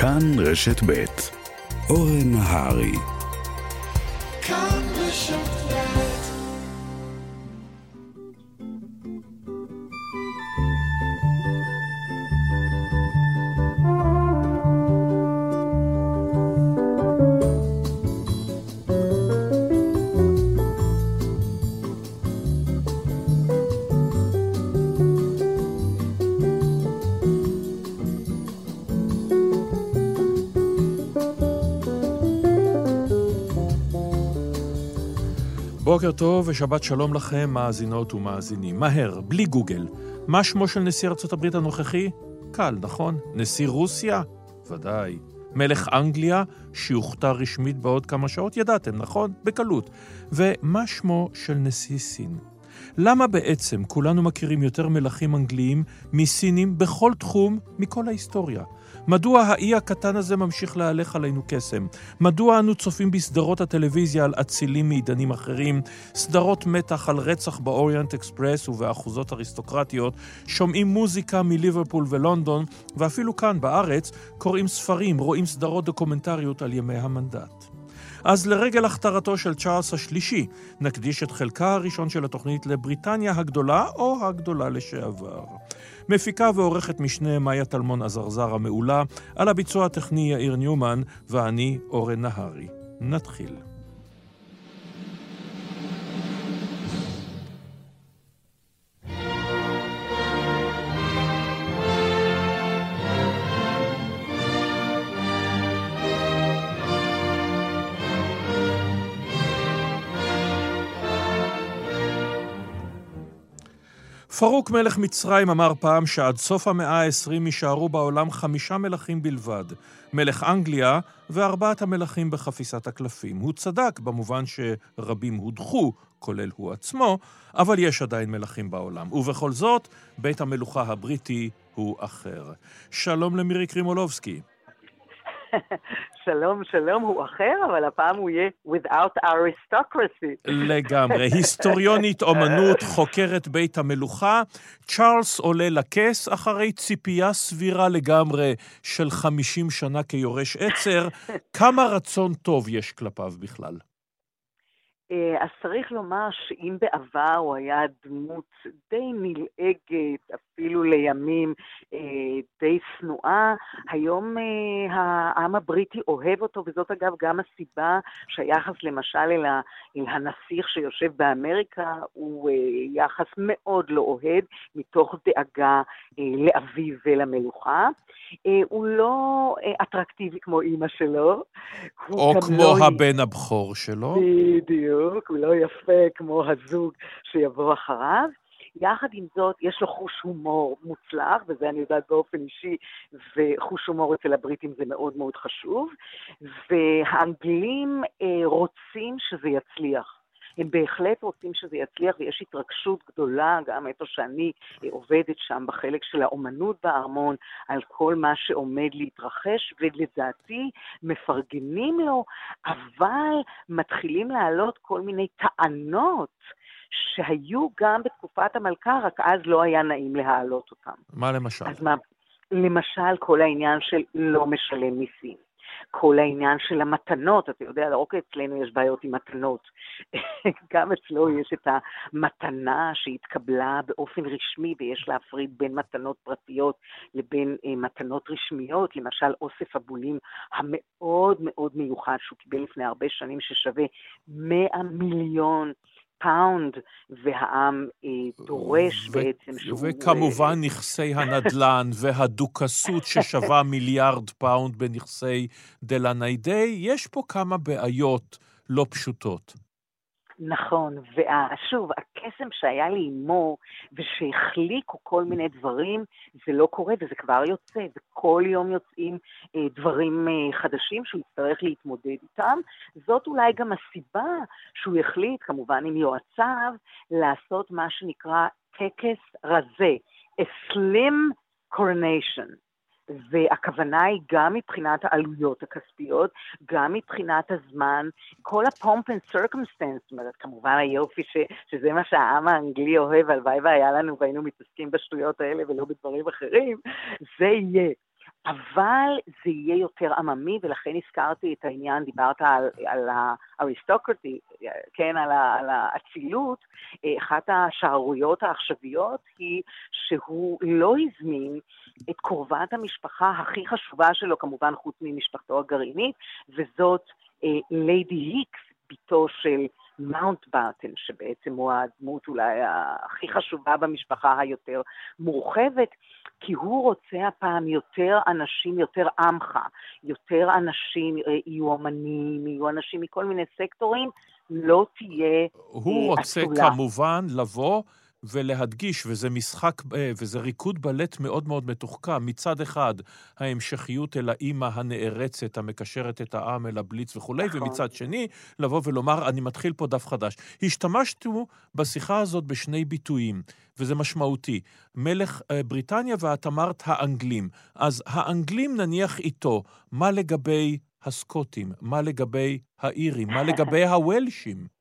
כאן רשת ב' אורן נהרי. כאן בוקר טוב ושבת שלום לכם, מאזינות ומאזינים. מהר, בלי גוגל. מה שמו של נשיא ארצות הברית הנוכחי? קל, נכון? נשיא רוסיה? ודאי. מלך אנגליה, שיוכתר רשמית בעוד כמה שעות? ידעתם, נכון? בקלות. ומה שמו של נשיא סין? למה בעצם כולנו מכירים יותר מלכים אנגליים מסינים בכל תחום מכל ההיסטוריה? מדוע האי הקטן הזה ממשיך להלך עלינו קסם? מדוע אנו צופים בסדרות הטלוויזיה על אצילים מעידנים אחרים, סדרות מתח על רצח באוריינט אקספרס ובאחוזות אריסטוקרטיות, שומעים מוזיקה מליברפול ולונדון, ואפילו כאן בארץ קוראים ספרים, רואים סדרות דוקומנטריות על ימי המנדט. אז לרגל הכתרתו של צ'ארלס השלישי, נקדיש את חלקה הראשון של התוכנית לבריטניה הגדולה או הגדולה לשעבר. מפיקה ועורכת משנה מאיה טלמון עזרזר המעולה, על הביצוע הטכני יאיר ניומן, ואני אורן נהרי. נתחיל. פרוק מלך מצרים אמר פעם שעד סוף המאה ה-20 יישארו בעולם חמישה מלכים בלבד, מלך אנגליה וארבעת המלכים בחפיסת הקלפים. הוא צדק במובן שרבים הודחו, כולל הוא עצמו, אבל יש עדיין מלכים בעולם. ובכל זאת, בית המלוכה הבריטי הוא אחר. שלום למירי קרימולובסקי. שלום, שלום, הוא אחר, אבל הפעם הוא יהיה without aristocracy. לגמרי. היסטוריונית אומנות, חוקרת בית המלוכה. צ'ארלס עולה לכס אחרי ציפייה סבירה לגמרי של 50 שנה כיורש עצר. כמה רצון טוב יש כלפיו בכלל? אה, אז צריך לומר שאם בעבר הוא היה דמות די נלעגת, אפילו לימים אה, די שנואה, היום אה, העם הבריטי אוהב אותו, וזאת אגב גם הסיבה שהיחס למשל אל, אל הנסיך שיושב באמריקה הוא יחס מאוד לא אוהד, מתוך דאגה לאביו ולמלוכה. הוא לא אטרקטיבי כמו אימא שלו. או כמו לא... הבן הבכור שלו. בדיוק. בדיוק, הוא לא יפה כמו הזוג שיבוא אחריו. יחד עם זאת, יש לו חוש הומור מוצלח, וזה אני יודעת באופן אישי, וחוש הומור אצל הבריטים זה מאוד מאוד חשוב, והאנגלים אה, רוצים שזה יצליח. הם בהחלט רוצים שזה יצליח, ויש התרגשות גדולה, גם איפה שאני אה, עובדת שם, בחלק של האומנות בארמון, על כל מה שעומד להתרחש, ולדעתי מפרגנים לו, אבל מתחילים להעלות כל מיני טענות. שהיו גם בתקופת המלכה, רק אז לא היה נעים להעלות אותם. מה למשל? אז מה, למשל כל העניין של לא משלם מיסים. כל העניין של המתנות, אתה יודע, לא רק אצלנו יש בעיות עם מתנות, גם אצלו יש את המתנה שהתקבלה באופן רשמי ויש להפריד בין מתנות פרטיות לבין אה, מתנות רשמיות, למשל אוסף הבולים המאוד מאוד מיוחד שהוא קיבל לפני הרבה שנים ששווה 100 מיליון פאונד, והעם אה, דורש ו- בעצם שהוא... וכמובן אה, נכסי הנדל"ן והדוכסות ששווה מיליארד פאונד בנכסי דלא ניידי, יש פה כמה בעיות לא פשוטות. נכון, ושוב, הקסם שהיה לאמו, ושהחליקו כל מיני דברים, זה לא קורה וזה כבר יוצא, וכל יום יוצאים אה, דברים אה, חדשים שהוא יצטרך להתמודד איתם. זאת אולי גם הסיבה שהוא החליט, כמובן עם יועציו, לעשות מה שנקרא טקס רזה, slim coronation. והכוונה היא גם מבחינת העלויות הכספיות, גם מבחינת הזמן, כל ה-pomp and circumstance, זאת אומרת, כמובן היופי ש, שזה מה שהעם האנגלי אוהב, הלוואי והיה לנו והיינו מתעסקים בשטויות האלה ולא בדברים אחרים, זה יהיה. אבל זה יהיה יותר עממי, ולכן הזכרתי את העניין, דיברת על, על האריסטוקרטי, כן, על, על האצילות. אחת השערוריות העכשוויות היא שהוא לא הזמין את קרובת המשפחה הכי חשובה שלו, כמובן חוץ ממשפחתו הגרעינית, וזאת ליידי היקס, בתו של מאונט בארטן, שבעצם הוא הדמות אולי הכי חשובה במשפחה היותר מורחבת, כי הוא רוצה הפעם יותר אנשים, יותר עמך, יותר אנשים, אה, יהיו אמנים, יהיו אנשים מכל מיני סקטורים, לא תהיה הוא רוצה אצולה. כמובן לבוא ולהדגיש, וזה משחק, אה, וזה ריקוד בלט מאוד מאוד מתוחכם. מצד אחד, ההמשכיות אל האימא הנערצת, המקשרת את העם אל הבליץ וכולי, נכון. ומצד שני, לבוא ולומר, אני מתחיל פה דף חדש. השתמשנו בשיחה הזאת בשני ביטויים, וזה משמעותי. מלך אה, בריטניה ואת אמרת האנגלים. אז האנגלים נניח איתו, מה לגבי הסקוטים? מה לגבי האירים? מה לגבי הוולשים?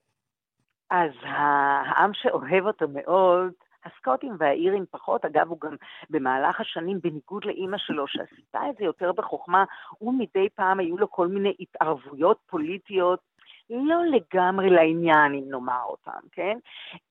אז העם שאוהב אותו מאוד, הסקוטים והאירים פחות, אגב, הוא גם במהלך השנים, בניגוד לאימא שלו, שעשתה את זה יותר בחוכמה, הוא מדי פעם היו לו כל מיני התערבויות פוליטיות לא לגמרי לעניין, אם נאמר אותם, כן?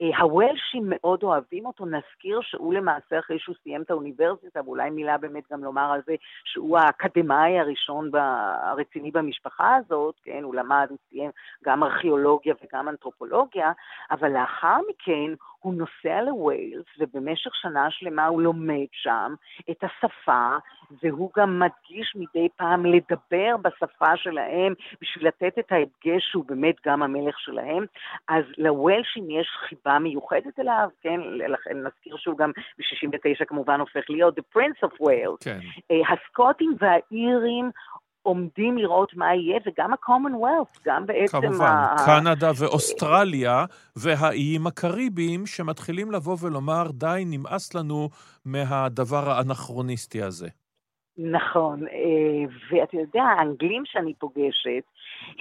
אה, הוולשים מאוד אוהבים אותו, נזכיר שהוא למעשה, אחרי שהוא סיים את האוניברסיטה, ואולי מילה באמת גם לומר על זה, שהוא האקדמאי הראשון הרציני במשפחה הזאת, כן? הוא למד, הוא סיים גם ארכיאולוגיה וגם אנתרופולוגיה, אבל לאחר מכן הוא נוסע לווילס, ובמשך שנה שלמה הוא לומד שם את השפה, והוא גם מדגיש מדי פעם לדבר בשפה שלהם, בשביל לתת את ההדגש שהוא באמת גם המלך שלהם. אז לוולשים יש חיבה מיוחדת אליו, כן? לכן נזכיר שהוא גם ב-69 כמובן הופך להיות The Prince of Wales. כן. אה, הסקוטים והאירים עומדים לראות מה יהיה, וגם ה-commonwealth, גם בעצם... כמובן, ה... קנדה ואוסטרליה והאיים הקריביים שמתחילים לבוא ולומר, די, נמאס לנו מהדבר האנכרוניסטי הזה. נכון, אה, ואתה יודע, האנגלים שאני פוגשת,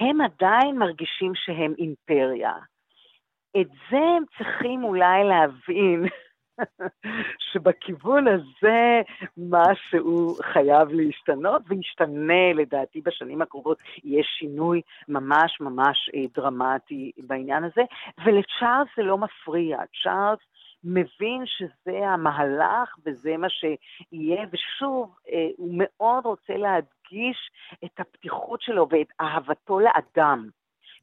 הם עדיין מרגישים שהם אימפריה. את זה הם צריכים אולי להבין. שבכיוון הזה משהו חייב להשתנות, וישתנה לדעתי בשנים הקרובות, יהיה שינוי ממש ממש אה, דרמטי בעניין הזה, ולצ'ארלס זה לא מפריע. צ'ארלס מבין שזה המהלך וזה מה שיהיה, ושוב, אה, הוא מאוד רוצה להדגיש את הפתיחות שלו ואת אהבתו לאדם.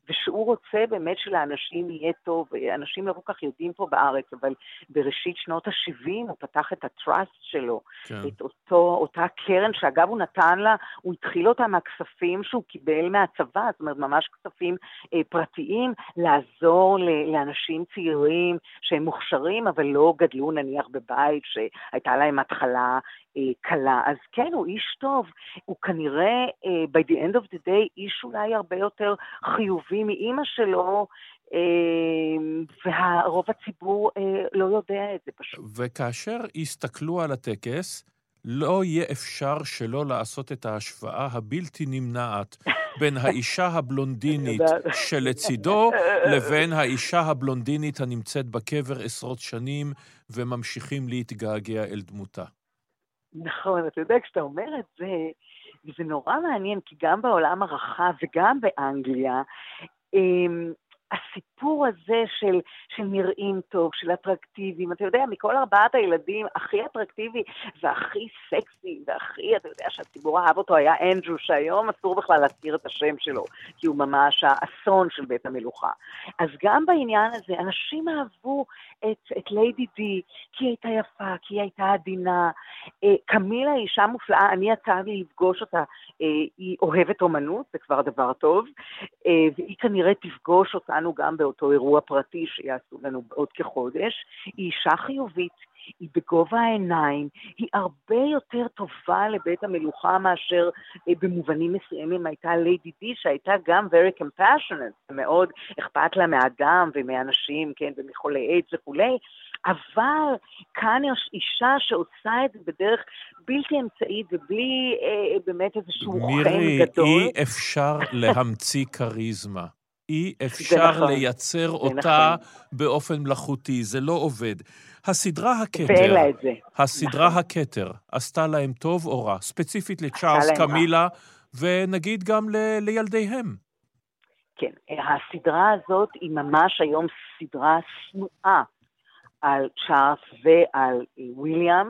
ושהוא רוצה באמת שלאנשים יהיה טוב, אנשים לא כל כך יודעים פה בארץ, אבל בראשית שנות ה-70 הוא פתח את הטראסט שלו, כן. את אותו, אותה קרן, שאגב הוא נתן לה, הוא התחיל אותה מהכספים שהוא קיבל מהצבא, זאת אומרת ממש כספים אה, פרטיים, לעזור ל- לאנשים צעירים שהם מוכשרים, אבל לא גדלו נניח בבית שהייתה להם התחלה קלה. אז כן, הוא איש טוב, הוא כנראה, אה, by the end of the day, איש אולי הרבה יותר חיובי מאימא שלו, אה, והרוב הציבור לא יודע את זה פשוט. וכאשר הסתכלו על הטקס, לא יהיה אפשר שלא לעשות את ההשוואה הבלתי נמנעת בין האישה הבלונדינית שלצידו לבין האישה הבלונדינית הנמצאת בקבר עשרות שנים וממשיכים להתגעגע אל דמותה. נכון, אתה יודע, כשאתה אומר את זה, זה נורא מעניין, כי גם בעולם הרחב וגם באנגליה, אמ, הסיפור הזה של, של נראים טוב, של אטרקטיביים, אתה יודע, מכל ארבעת הילדים, הכי אטרקטיבי והכי סקסי, והכי, אתה יודע שהציבור אהב אותו היה אנדרו, שהיום אסור בכלל להזכיר את השם שלו, כי הוא ממש האסון של בית המלוכה. אז גם בעניין הזה, אנשים אהבו את, את ליידי די, כי היא הייתה יפה, כי היא הייתה עדינה. אה, קמילה היא אישה מופלאה, אני יצא לי לפגוש אותה, אה, היא אוהבת אומנות, זה כבר דבר טוב, אה, והיא כנראה תפגוש אותה. אותנו גם באותו אירוע פרטי שיעשו לנו בעוד כחודש. היא אישה חיובית, היא בגובה העיניים, היא הרבה יותר טובה לבית המלוכה מאשר אה, במובנים מסוימים הייתה ליידי די, שהייתה גם very compassionate, מאוד אכפת לה מאדם ומאנשים, כן, ומחולי איידס וכולי, אבל כאן יש אישה שעושה את זה בדרך בלתי אמצעית ובלי אה, באמת איזשהו חן גדול. מירי, אי אפשר להמציא כריזמה. אי אפשר נכון, לייצר אותה נכון. באופן מלאכותי, זה לא עובד. הסדרה הכתר. הסדרה הכתר, עשתה להם טוב או רע? ספציפית לצ'ארלס רע. קמילה, ונגיד גם ל- לילדיהם. כן, הסדרה הזאת היא ממש היום סדרה שנואה על צ'ארלס ועל וויליאם.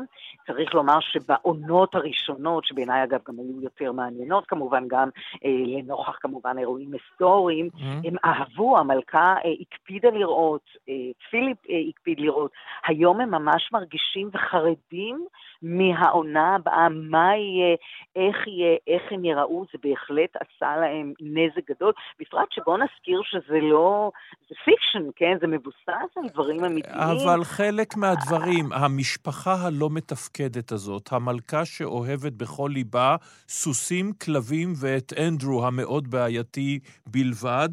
צריך לומר שבעונות הראשונות, שבעיניי אגב גם היו יותר מעניינות, כמובן גם אה, לנוכח כמובן אירועים היסטוריים, Mm-hmm. הם אהבו, המלכה אה, הקפידה לראות, אה, פיליפ אה, הקפיד לראות. היום הם ממש מרגישים וחרדים מהעונה הבאה, מה יהיה, איך יהיה, איך הם יראו, זה בהחלט עשה להם נזק גדול. בפרט שבואו נזכיר שזה לא, זה פיקשן, כן? זה מבוסס על דברים אמיתיים. אבל חלק מהדברים, המשפחה הלא מתפקדת הזאת, המלכה שאוהבת בכל ליבה סוסים, כלבים ואת אנדרו המאוד בעייתי בלבד,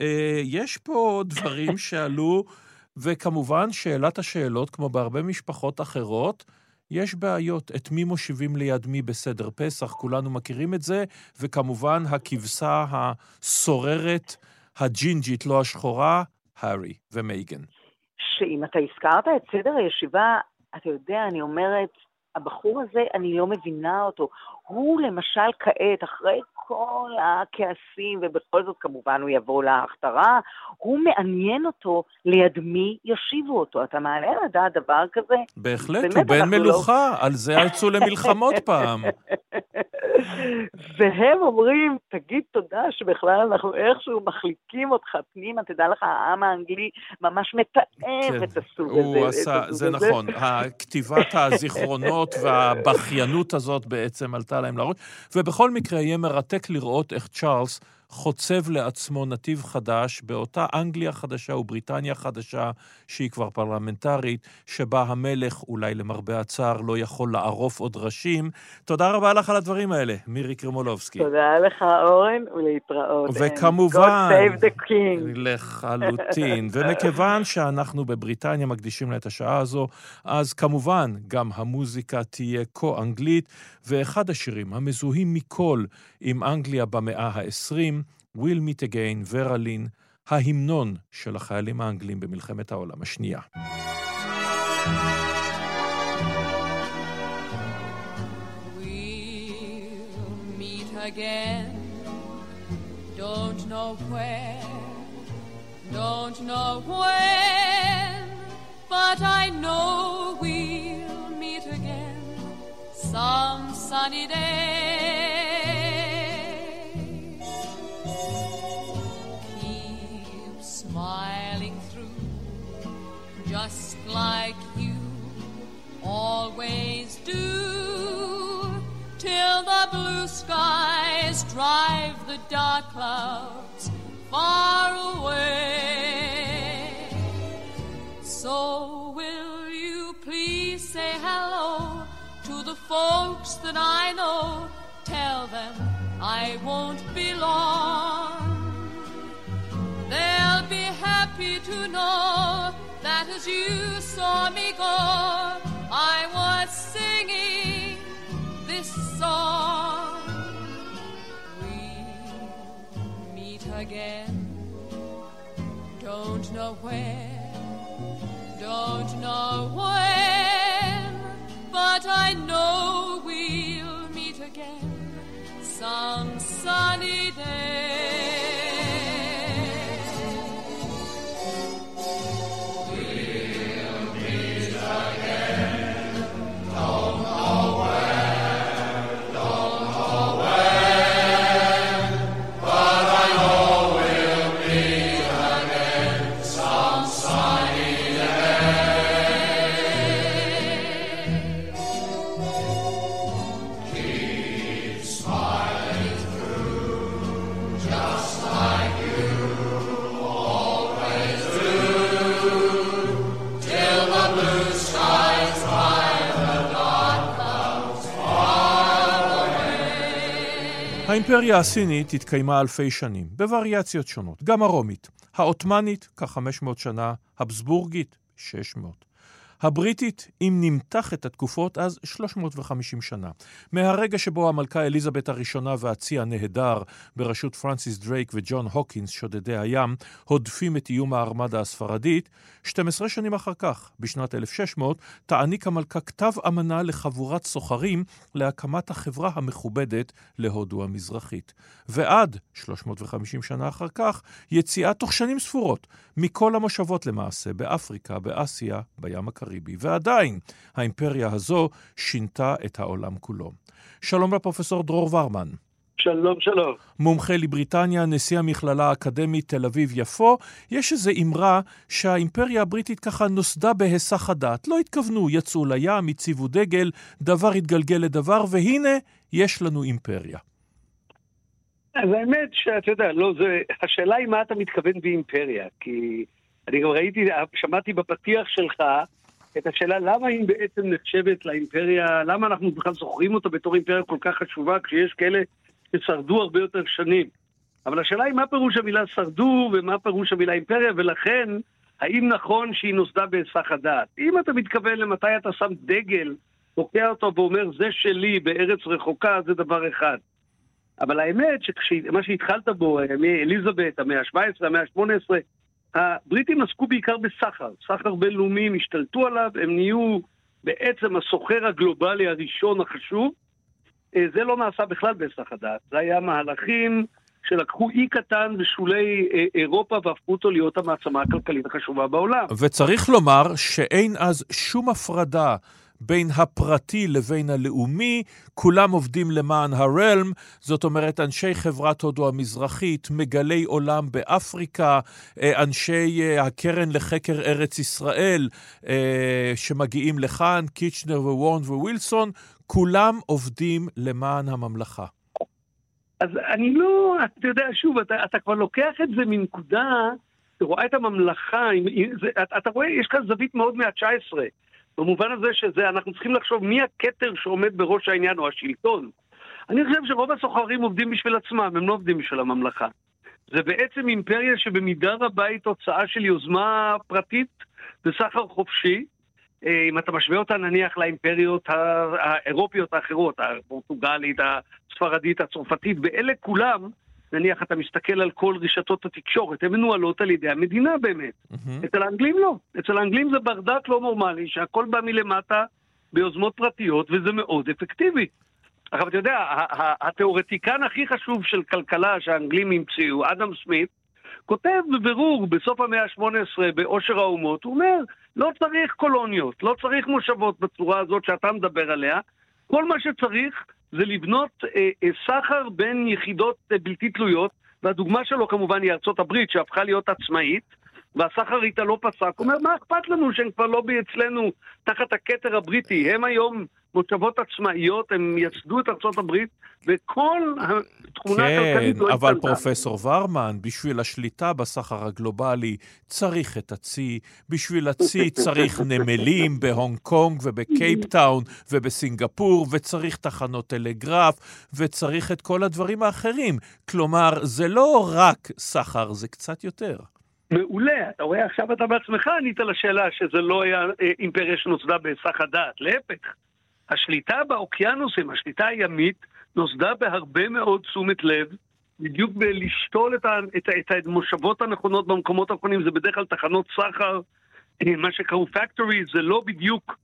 אה, יש פה דברים שעלו, וכמובן, שאלת השאלות, כמו בהרבה משפחות אחרות, יש בעיות. את מי מושיבים ליד מי בסדר פסח, כולנו מכירים את זה, וכמובן, הכבשה הסוררת, הג'ינג'ית, לא השחורה, הארי ומייגן. שאם אתה הזכרת את סדר הישיבה, אתה יודע, אני אומרת, הבחור הזה, אני לא מבינה אותו. הוא למשל כעת, אחרי כל הכעסים, ובכל זאת כמובן הוא יבוא להכתרה, הוא מעניין אותו ליד מי יושיבו אותו. אתה מעלה על הדעת דבר כזה? בהחלט, באמת, הוא בן לא- מלוכה, על זה יצאו למלחמות פעם. והם אומרים, תגיד תודה שבכלל אנחנו איכשהו מחליקים אותך פנימה, תדע לך, העם האנגלי ממש מתעב את הסוג הזה. כן, הוא עשה, זה. נכון. כתיבת הזיכרונות והבכיינות הזאת בעצם עלתה להם לראש. ובכל מקרה, יהיה מרתק לראות איך צ'ארלס חוצב לעצמו נתיב חדש באותה אנגליה חדשה ובריטניה חדשה, שהיא כבר פרלמנטרית, שבה המלך, אולי למרבה הצער, לא יכול לערוף עוד ראשים. תודה רבה לך על הדברים האלה, מירי קרמולובסקי. תודה לך, אורן, ולהתראות. וכמובן, God save the king. לחלוטין. ומכיוון שאנחנו בבריטניה מקדישים לה את השעה הזו, אז כמובן גם המוזיקה תהיה כה-אנגלית, ואחד השירים המזוהים מכל עם אנגליה במאה ה-20, We'll Meet Again, ורלין, ההמנון של החיילים האנגלים במלחמת העולם השנייה. We'll meet again. Don't know where, don't know when, but I know we'll meet again some sunny day. Like you always do, till the blue skies drive the dark clouds far away. So will you please say hello to the folks that I know? Tell them I won't be long. They'll be happy to know that as you saw me go, I was singing this song. We'll meet again. Don't know where, don't know when, but I know we'll meet again some sunny האימפריה הסינית התקיימה אלפי שנים, בווריאציות שונות, גם הרומית, העות'מאנית, כ-500 שנה, הבסבורגית, 600. הבריטית, אם נמתח את התקופות, אז 350 שנה. מהרגע שבו המלכה אליזבת הראשונה והצי הנהדר, בראשות פרנסיס דרייק וג'ון הוקינס, שודדי הים, הודפים את איום הארמדה הספרדית, 12 שנים אחר כך, בשנת 1600, תעניק המלכה כתב אמנה לחבורת סוחרים להקמת החברה המכובדת להודו המזרחית. ועד 350 שנה אחר כך, יציאה תוך שנים ספורות מכל המושבות למעשה, באפריקה, באסיה, בים הקריבי. ועדיין, האימפריה הזו שינתה את העולם כולו. שלום לפרופסור דרור ורמן. שלום, שלום. מומחה לבריטניה, נשיא המכללה האקדמית תל אביב-יפו, יש איזו אמרה שהאימפריה הבריטית ככה נוסדה בהיסח הדעת. לא התכוונו, יצאו לים, הציבו דגל, דבר התגלגל לדבר, והנה, יש לנו אימפריה. אז האמת שאתה יודע, לא, זה, השאלה היא מה אתה מתכוון באימפריה, כי אני גם ראיתי, שמעתי בפתיח שלך את השאלה למה היא בעצם נחשבת לאימפריה, למה אנחנו בכלל זוכרים אותה בתור אימפריה כל כך חשובה, כשיש כאלה ששרדו הרבה יותר שנים. אבל השאלה היא מה פירוש המילה שרדו ומה פירוש המילה אימפריה, ולכן, האם נכון שהיא נוסדה בהיסח הדעת? אם אתה מתכוון למתי אתה שם דגל, תוקע אותו ואומר זה שלי בארץ רחוקה, זה דבר אחד. אבל האמת שמה שהתחלת בו, מאליזבת, המאה ה-17, המאה ה-18, הבריטים עסקו בעיקר בסחר, סחר בינלאומי, הם השתלטו עליו, הם נהיו בעצם הסוחר הגלובלי הראשון החשוב. אה, זה לא נעשה בכלל בהיסח הדעת, זה היה מהלכים שלקחו אי קטן בשולי אה, אירופה והפכו אותו להיות המעצמה הכלכלית החשובה בעולם. וצריך לומר שאין אז שום הפרדה בין הפרטי לבין הלאומי, כולם עובדים למען הרלם, זאת אומרת אנשי חברת הודו המזרחית, מגלי עולם באפריקה, אה, אנשי אה, הקרן לחקר ארץ ישראל אה, שמגיעים לכאן, קיצ'נר ווורן ווילסון, כולם עובדים למען הממלכה. אז אני לא, אתה יודע, שוב, אתה, אתה כבר לוקח את זה מנקודה, אתה רואה את הממלכה, אתה, אתה רואה, יש כאן זווית מאוד מה-19. במובן הזה שזה, אנחנו צריכים לחשוב מי הכתר שעומד בראש העניין או השלטון. אני חושב שרוב הסוחרים עובדים בשביל עצמם, הם לא עובדים בשביל הממלכה. זה בעצם אימפריה שבמידה רבה היא תוצאה של יוזמה פרטית וסחר חופשי. אה, אם אתה משווה אותה נניח לאימפריות האירופיות האחרות, הפורטוגלית, הספרדית, הצרפתית, ואלה כולם נניח אתה מסתכל על כל רשתות התקשורת, הן מנוהלות על ידי המדינה באמת. Mm-hmm. אצל האנגלים לא. אצל האנגלים זה ברדק לא נורמלי, שהכל בא מלמטה ביוזמות פרטיות, וזה מאוד אפקטיבי. עכשיו, אתה יודע, התיאורטיקן הכי חשוב של כלכלה שהאנגלים המציאו, אדם סמית, כותב בבירור בסוף המאה ה-18 בעושר האומות, הוא אומר, לא צריך קולוניות, לא צריך מושבות בצורה הזאת שאתה מדבר עליה, כל מה שצריך זה לבנות אה, אה, סחר בין יחידות אה, בלתי תלויות, והדוגמה שלו כמובן היא ארצות הברית שהפכה להיות עצמאית, והסחר איתה לא פסק. אומר, מה אכפת לנו שהם כבר לא אצלנו תחת הכתר הבריטי? הם היום מושבות עצמאיות, הם יסדו את ארצות הברית, וכל התכונה כן, הכלכלית לא השתנתה. כן, אבל פרופסור ורמן, בשביל השליטה בסחר הגלובלי צריך את הצי, בשביל הצי צריך נמלים בהונג קונג ובקייפטאון ובסינגפור, וצריך תחנות טלגרף, וצריך את כל הדברים האחרים. כלומר, זה לא רק סחר, זה קצת יותר. מעולה, אתה רואה, עכשיו אתה בעצמך ענית לשאלה שזה לא היה אה, אימפריה שנוסדה בהיסח הדעת, להפך. השליטה באוקיינוסים, השליטה הימית, נוסדה בהרבה מאוד תשומת לב, בדיוק בלשתול את, ה, את, את המושבות הנכונות במקומות הנכונים, זה בדרך כלל תחנות סחר, אה, מה שקראו פקטורי, זה לא בדיוק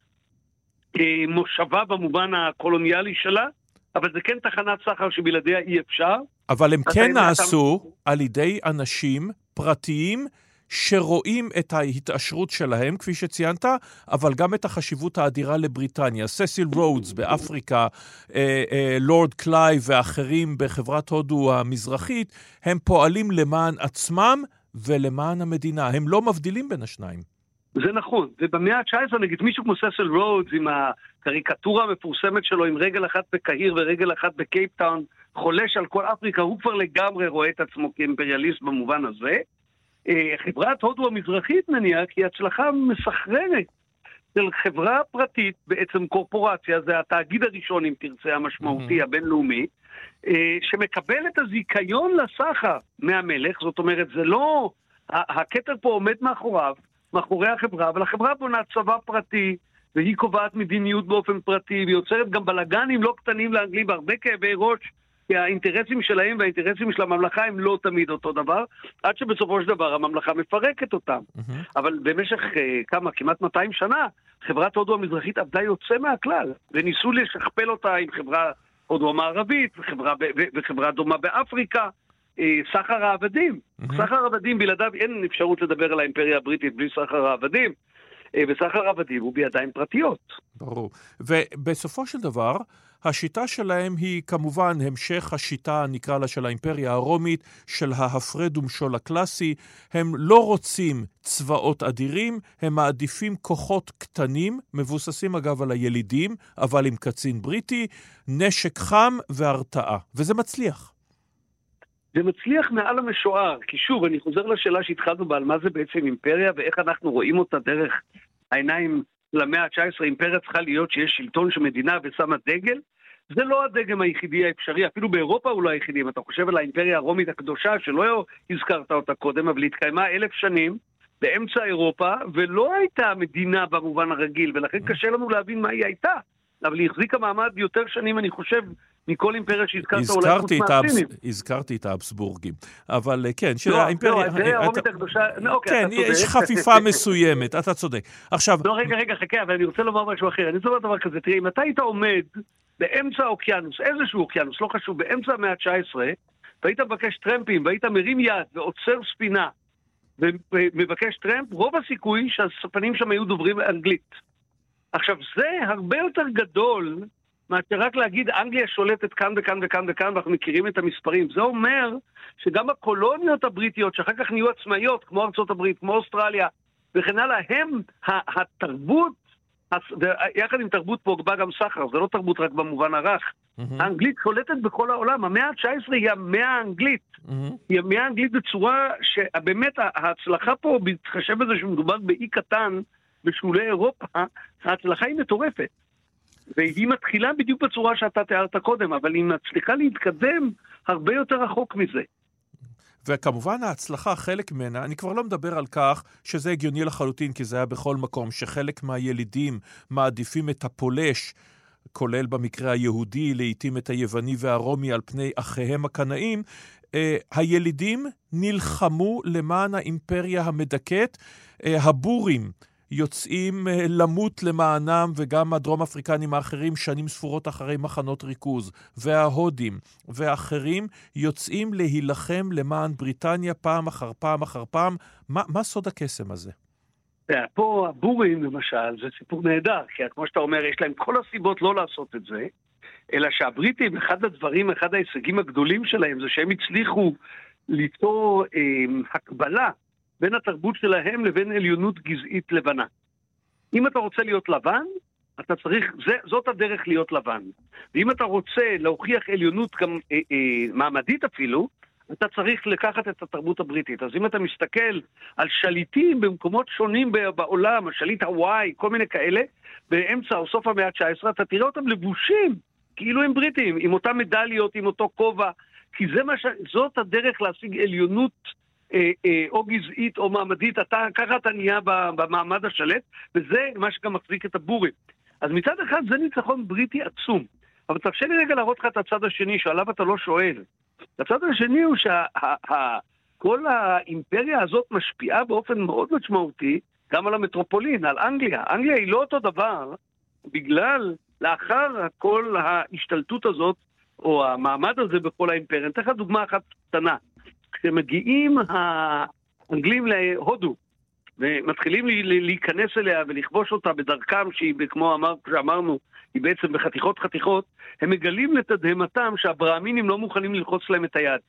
אה, מושבה במובן הקולוניאלי שלה, אבל זה כן תחנת סחר שבלעדיה אי אפשר. אבל הם כן נעשו אתה... על ידי אנשים פרטיים שרואים את ההתעשרות שלהם, כפי שציינת, אבל גם את החשיבות האדירה לבריטניה. ססיל רודס באפריקה, אה, אה, לורד קליי ואחרים בחברת הודו המזרחית, הם פועלים למען עצמם ולמען המדינה. הם לא מבדילים בין השניים. זה נכון, ובמאה ה-19 נגיד מישהו כמו ססיל רודס עם הקריקטורה המפורסמת שלו עם רגל אחת בקהיר ורגל אחת בקייפטאון, חולש על כל אפריקה, הוא כבר לגמרי רואה את עצמו כאימפריאליסט במובן הזה. אה, חברת הודו המזרחית נניח היא הצלחה מסחררת של חברה פרטית, בעצם קורפורציה, זה התאגיד הראשון אם תרצה המשמעותי mm-hmm. הבינלאומי, אה, שמקבל את הזיכיון לסחר מהמלך, זאת אומרת זה לא, הכתר פה עומד מאחוריו, מאחורי החברה, אבל החברה בונה צבא פרטי, והיא קובעת מדיניות באופן פרטי, ויוצרת גם בלאגנים לא קטנים לאנגלים והרבה כאבי ראש, כי האינטרסים שלהם והאינטרסים של הממלכה הם לא תמיד אותו דבר, עד שבסופו של דבר הממלכה מפרקת אותם. מהמם. אבל במשך אה, כמה, כמעט 200 שנה, חברת הודו המזרחית עבדה יוצא מהכלל, וניסו לשכפל אותה עם חברה הודו המערבית, וחברה, וחברה דומה באפריקה, אה, סחר העבדים. סחר העבדים, בלעדיו אין אפשרות לדבר על האימפריה הבריטית בלי סחר העבדים, אה, וסחר העבדים הוא בידיים פרטיות. ברור. ובסופו של דבר, השיטה שלהם היא כמובן המשך השיטה, נקרא לה, של האימפריה הרומית, של ההפרד ומשול הקלאסי. הם לא רוצים צבאות אדירים, הם מעדיפים כוחות קטנים, מבוססים אגב על הילידים, אבל עם קצין בריטי, נשק חם והרתעה. וזה מצליח. זה מצליח מעל המשוער, כי שוב, אני חוזר לשאלה שהתחלנו בה על מה זה בעצם אימפריה ואיך אנחנו רואים אותה דרך העיניים למאה ה-19. אימפריה צריכה להיות שיש שלטון של מדינה ושמה דגל. זה לא הדגם היחידי האפשרי, אפילו באירופה הוא לא היחידי. אם אתה חושב על האימפריה הרומית הקדושה, שלא הזכרת אותה קודם, אבל התקיימה אלף שנים באמצע אירופה, ולא הייתה מדינה במובן הרגיל, ולכן קשה לנו להבין מה היא הייתה. אבל היא החזיקה מעמד יותר שנים, אני חושב, מכל אימפריה שהזכרת, אולי חוץ. מהסינים. הזכרתי את האבסבורגים, אבל אה, כן, לא, שהאימפריה... לא, האימפריה אתה- הרומית הקדושה, לא, אוקיי, כן. יש חפיפה מסוימת, אתה צודק. עכשיו, לא, רגע, רגע, חכה, אבל אני רוצה לומר משהו אחר. אני רוצה לומר דבר כזה, תראי, אם אתה היית עומד באמצע האוקיינוס, איזשהו אוקיינוס, לא חשוב, באמצע המאה ה-19, והיית מבקש טרמפים, והיית מרים יד ועוצר ספינה ומבקש טרמפ, רוב הסיכוי שהספנים שם היו דוברים אנגלית. עכשיו, זה הרבה יותר גדול מאשר רק להגיד אנגליה שולטת כאן וכאן וכאן וכאן, ואנחנו מכירים את המספרים. זה אומר שגם הקולוניות הבריטיות, שאחר כך נהיו עצמאיות, כמו ארצות הברית, כמו אוסטרליה, וכן הלאה, הם, התרבות, יחד עם תרבות בא גם סחר, זה לא תרבות רק במובן הרך. מהמם, האנגלית שולטת בכל העולם, המאה ה-19 היא המאה האנגלית. מהמם. היא המאה האנגלית בצורה שבאמת ההצלחה פה, בהתחשב בזה שמדובר באי קטן בשולי אירופה, ההצלחה היא מטורפת. והיא מתחילה בדיוק בצורה שאתה תיארת קודם, אבל היא מצליחה להתקדם הרבה יותר רחוק מזה. וכמובן ההצלחה, חלק ממנה, אני כבר לא מדבר על כך שזה הגיוני לחלוטין, כי זה היה בכל מקום, שחלק מהילידים מעדיפים את הפולש, כולל במקרה היהודי, לעתים את היווני והרומי על פני אחיהם הקנאים. אה, הילידים נלחמו למען האימפריה המדכאת. אה, הבורים יוצאים אה, למות למענם, וגם הדרום אפריקנים האחרים שנים ספורות אחרי מחנות ריכוז, וההודים ואחרים יוצאים להילחם למען בריטניה פעם אחר פעם אחר פעם. מה, מה סוד הקסם הזה? פה הבורים למשל, זה סיפור נהדר, כי כמו שאתה אומר, יש להם כל הסיבות לא לעשות את זה, אלא שהבריטים, אחד הדברים, אחד ההישגים הגדולים שלהם זה שהם הצליחו ליצור אה, הקבלה בין התרבות שלהם לבין עליונות גזעית לבנה. אם אתה רוצה להיות לבן, אתה צריך, זה, זאת הדרך להיות לבן. ואם אתה רוצה להוכיח עליונות גם אה, אה, מעמדית אפילו, אתה צריך לקחת את התרבות הבריטית. אז אם אתה מסתכל על שליטים במקומות שונים בעולם, השליט הוואי, כל מיני כאלה, באמצע או סוף המאה ה-19, אתה תראה אותם לבושים, כאילו הם בריטים, עם אותם מדליות, עם אותו כובע, כי זה מה ש... זאת הדרך להשיג עליונות או גזעית או מעמדית, אתה, ככה אתה נהיה במעמד השלט, וזה מה שגם מחזיק את הבורים. אז מצד אחד זה ניצחון בריטי עצום. אבל תרשה לי רגע להראות לך את הצד השני, שעליו אתה לא שואל. הצד השני הוא שכל האימפריה הזאת משפיעה באופן מאוד משמעותי גם על המטרופולין, על אנגליה. אנגליה היא לא אותו דבר בגלל, לאחר כל ההשתלטות הזאת, או המעמד הזה בכל האימפריה. אני אתן לך דוגמה אחת קטנה. כשמגיעים האנגלים להודו, ומתחילים לי- לי- להיכנס אליה ולכבוש אותה בדרכם שהיא, כמו אמר, שאמרנו, היא בעצם בחתיכות חתיכות, הם מגלים לתדהמתם שהברהמינים לא מוכנים ללחוץ להם את היד.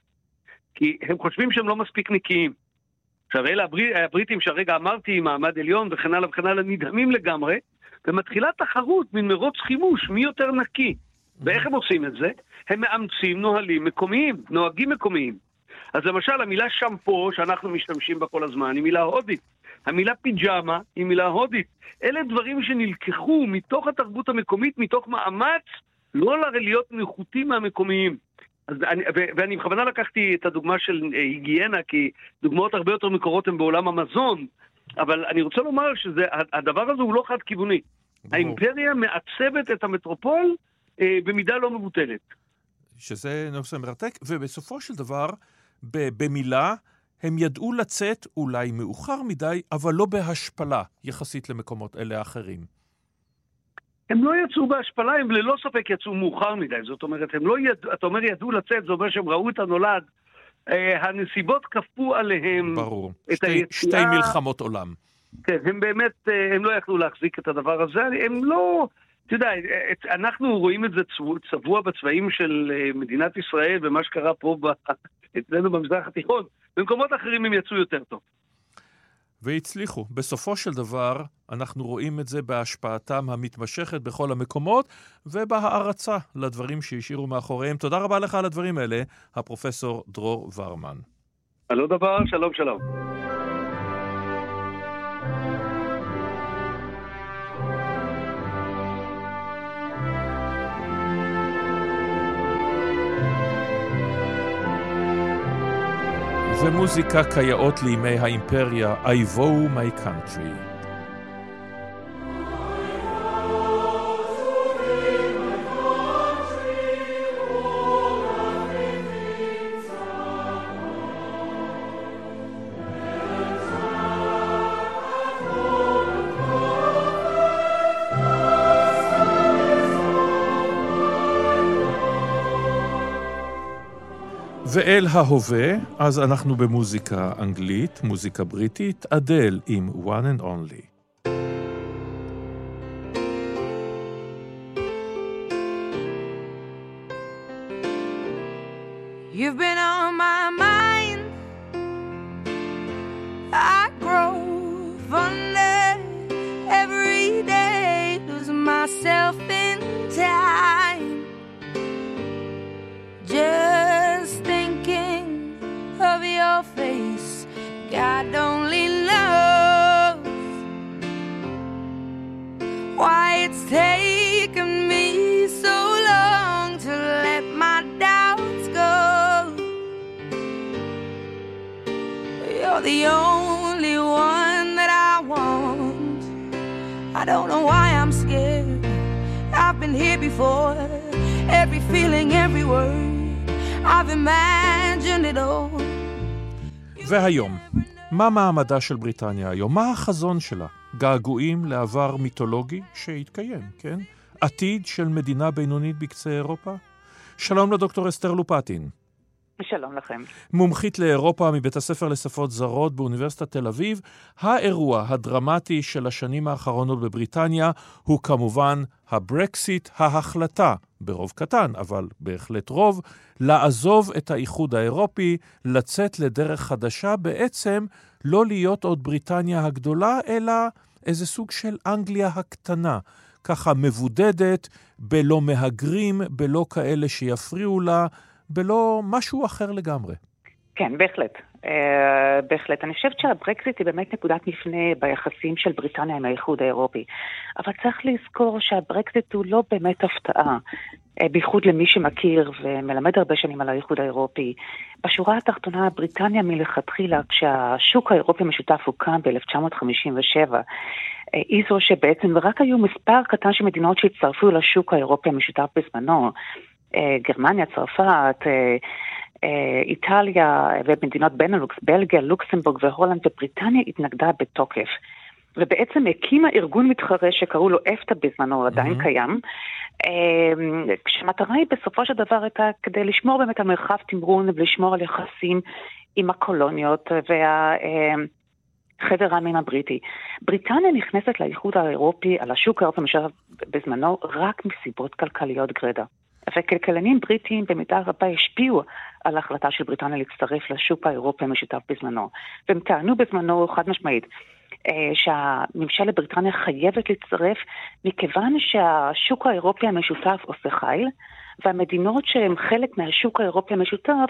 כי הם חושבים שהם לא מספיק נקיים. עכשיו, אלה הבריט, הבריטים שהרגע אמרתי, מעמד עליון וכן הלאה וכן הלאה, נדהמים לגמרי, ומתחילה תחרות, מין מרוץ חימוש, מי יותר נקי. ואיך הם עושים את זה? הם מאמצים נוהלים מקומיים, נוהגים מקומיים. אז למשל, המילה שמפו, שאנחנו משתמשים בה כל הזמן, היא מילה הודית. המילה פיג'מה היא מילה הודית. אלה דברים שנלקחו מתוך התרבות המקומית, מתוך מאמץ לא להיות נחותים מהמקומיים. אז אני, ו- ואני בכוונה לקחתי את הדוגמה של אה, היגיינה, כי דוגמאות הרבה יותר מקורות הן בעולם המזון. אבל אני רוצה לומר שהדבר הזה הוא לא חד-כיווני. האימפריה מעצבת את המטרופול אה, במידה לא מבוטלת. שזה נושא מרתק, ובסופו של דבר, במילה, הם ידעו לצאת אולי מאוחר מדי, אבל לא בהשפלה יחסית למקומות אלה האחרים. הם לא יצאו בהשפלה, הם ללא ספק יצאו מאוחר מדי. זאת אומרת, הם לא ידעו, אתה אומר ידעו לצאת, זה אומר שהם ראו את הנולד. אה, הנסיבות כפו עליהם ברור. את שתי, היציאה. שתי מלחמות עולם. כן, הם באמת, אה, הם לא יכלו להחזיק את הדבר הזה, הם לא... אתה יודע, אנחנו רואים את זה צבוע בצבעים של אה, מדינת ישראל ומה שקרה פה אצלנו במזרח התיכון. במקומות אחרים הם יצאו יותר טוב. והצליחו. בסופו של דבר, אנחנו רואים את זה בהשפעתם המתמשכת בכל המקומות ובהערצה לדברים שהשאירו מאחוריהם. תודה רבה לך על הדברים האלה, הפרופסור דרור ורמן. על עוד דבר, שלום שלום. ומוזיקה כיאות לימי האימפריה, I vow my country. ואל ההווה, אז אנחנו במוזיקה אנגלית, מוזיקה בריטית, אדל עם One and Only. Before. Every feeling, every word. I've imagined it all. והיום, מה מעמדה של בריטניה היום? מה החזון שלה? געגועים לעבר מיתולוגי שהתקיים, כן? עתיד של מדינה בינונית בקצה אירופה? שלום לדוקטור אסתר לופטין. שלום לכם. מומחית לאירופה מבית הספר לשפות זרות באוניברסיטת תל אביב, האירוע הדרמטי של השנים האחרונות בבריטניה הוא כמובן הברקסיט, ההחלטה, ברוב קטן, אבל בהחלט רוב, לעזוב את האיחוד האירופי, לצאת לדרך חדשה, בעצם לא להיות עוד בריטניה הגדולה, אלא איזה סוג של אנגליה הקטנה. ככה מבודדת, בלא מהגרים, בלא כאלה שיפריעו לה, בלא משהו אחר לגמרי. כן, בהחלט. Uh, בהחלט. אני חושבת שהברקזיט היא באמת נקודת מפנה ביחסים של בריטניה עם האיחוד האירופי. אבל צריך לזכור שהברקזיט הוא לא באמת הפתעה, uh, בייחוד למי שמכיר ומלמד הרבה שנים על האיחוד האירופי. בשורה התחתונה, בריטניה מלכתחילה, כשהשוק האירופי המשותף הוקם ב-1957, uh, היא זו שבעצם, רק היו מספר קטן של מדינות שהצטרפו לשוק האירופי המשותף בזמנו. אה, גרמניה, צרפת, אה, אה, איטליה ומדינות בנלוקס, בלגיה, לוקסמבורג והולנד ובריטניה התנגדה בתוקף. ובעצם הקימה ארגון מתחרה שקראו לו אפטה בזמנו, הוא עדיין mm-hmm. קיים, כשהמטרה היא בסופו של דבר הייתה כדי לשמור באמת על מרחב תמרון ולשמור על יחסים עם הקולוניות והחבר העמים הבריטי. בריטניה נכנסת לאיחוד האירופי, על השוק האירופי בזמנו, רק מסיבות כלכליות גרידא. וכלכלנים בריטים במידה רבה השפיעו על ההחלטה של בריטניה להצטרף לשוק האירופי המשותף בזמנו. והם טענו בזמנו חד משמעית אה, שהממשלת בריטניה חייבת להצטרף מכיוון שהשוק האירופי המשותף עושה חיל, והמדינות שהן חלק מהשוק האירופי המשותף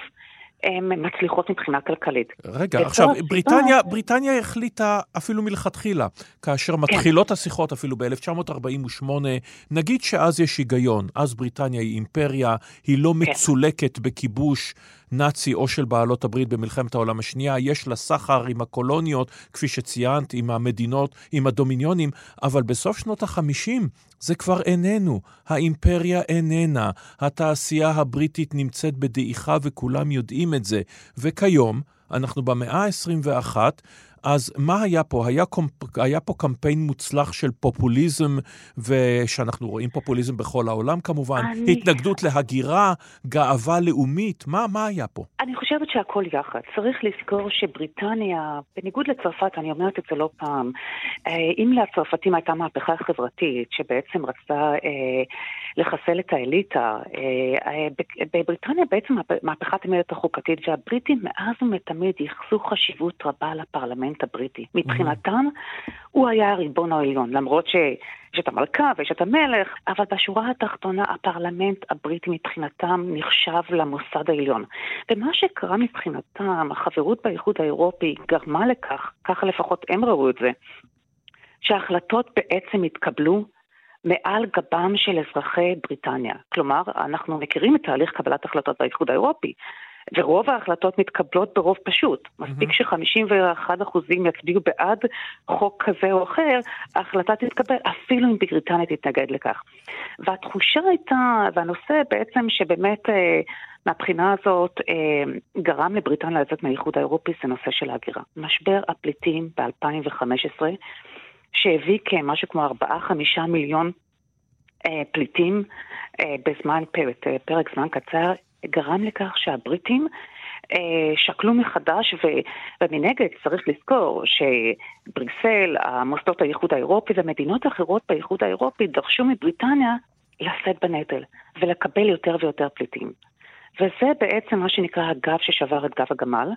הן מצליחות מבחינה כלכלית. רגע, עכשיו, בריטניה, בריטניה החליטה אפילו מלכתחילה, כאשר כן. מתחילות השיחות אפילו ב-1948, נגיד שאז יש היגיון, אז בריטניה היא אימפריה, היא לא כן. מצולקת בכיבוש נאצי או של בעלות הברית במלחמת העולם השנייה, יש לה סחר עם הקולוניות, כפי שציינת, עם המדינות, עם הדומיניונים, אבל בסוף שנות החמישים זה כבר איננו. האימפריה איננה. התעשייה הבריטית נמצאת בדעיכה וכולם יודעים את זה. וכיום, אנחנו במאה ה-21, אז מה היה פה? היה, קומפ... היה פה קמפיין מוצלח של פופוליזם, ושאנחנו רואים פופוליזם בכל העולם כמובן, אני... התנגדות להגירה, גאווה לאומית, מה, מה היה פה? אני חושבת שהכל יחד. צריך לזכור שבריטניה, בניגוד לצרפת, אני אומרת את זה לא פעם, אה, אם לצרפתים הייתה מהפכה חברתית שבעצם רצתה אה, לחסל את האליטה, אה, בבריטניה בעצם מהפכת המלט החוקתית, והבריטים מאז ומתמיד ייחסו חשיבות רבה לפרלמנט. הפרלמנט הבריטי. מבחינתם, הוא היה הריבון העליון, למרות שיש את המלכה ויש את המלך, אבל בשורה התחתונה הפרלמנט הבריטי מבחינתם נחשב למוסד העליון. ומה שקרה מבחינתם, החברות באיחוד האירופי גרמה לכך, ככה לפחות הם ראו את זה, שההחלטות בעצם התקבלו מעל גבם של אזרחי בריטניה. כלומר, אנחנו מכירים את תהליך קבלת החלטות באיחוד האירופי. ורוב ההחלטות מתקבלות ברוב פשוט. מספיק ש-51% יצביעו בעד חוק כזה או אחר, ההחלטה תתקבל, אפילו אם בריטניה תתנגד לכך. והתחושה הייתה, והנושא בעצם שבאמת... אה, מהבחינה הזאת אה, גרם לבריטניה לצאת מהאיחוד האירופי זה נושא של ההגירה. משבר הפליטים ב-2015, שהביא כמשהו כמו 4-5 מיליון אה, פליטים בזמן, פרק, פרק זמן קצר, גרם לכך שהבריטים אה, שקלו מחדש, ו, ומנגד צריך לזכור שבריסל, המוסדות האיחוד האירופי ומדינות אחרות באיחוד האירופי דרשו מבריטניה לשאת בנטל ולקבל יותר ויותר פליטים. וזה בעצם מה שנקרא הגב ששבר את גב הגמל,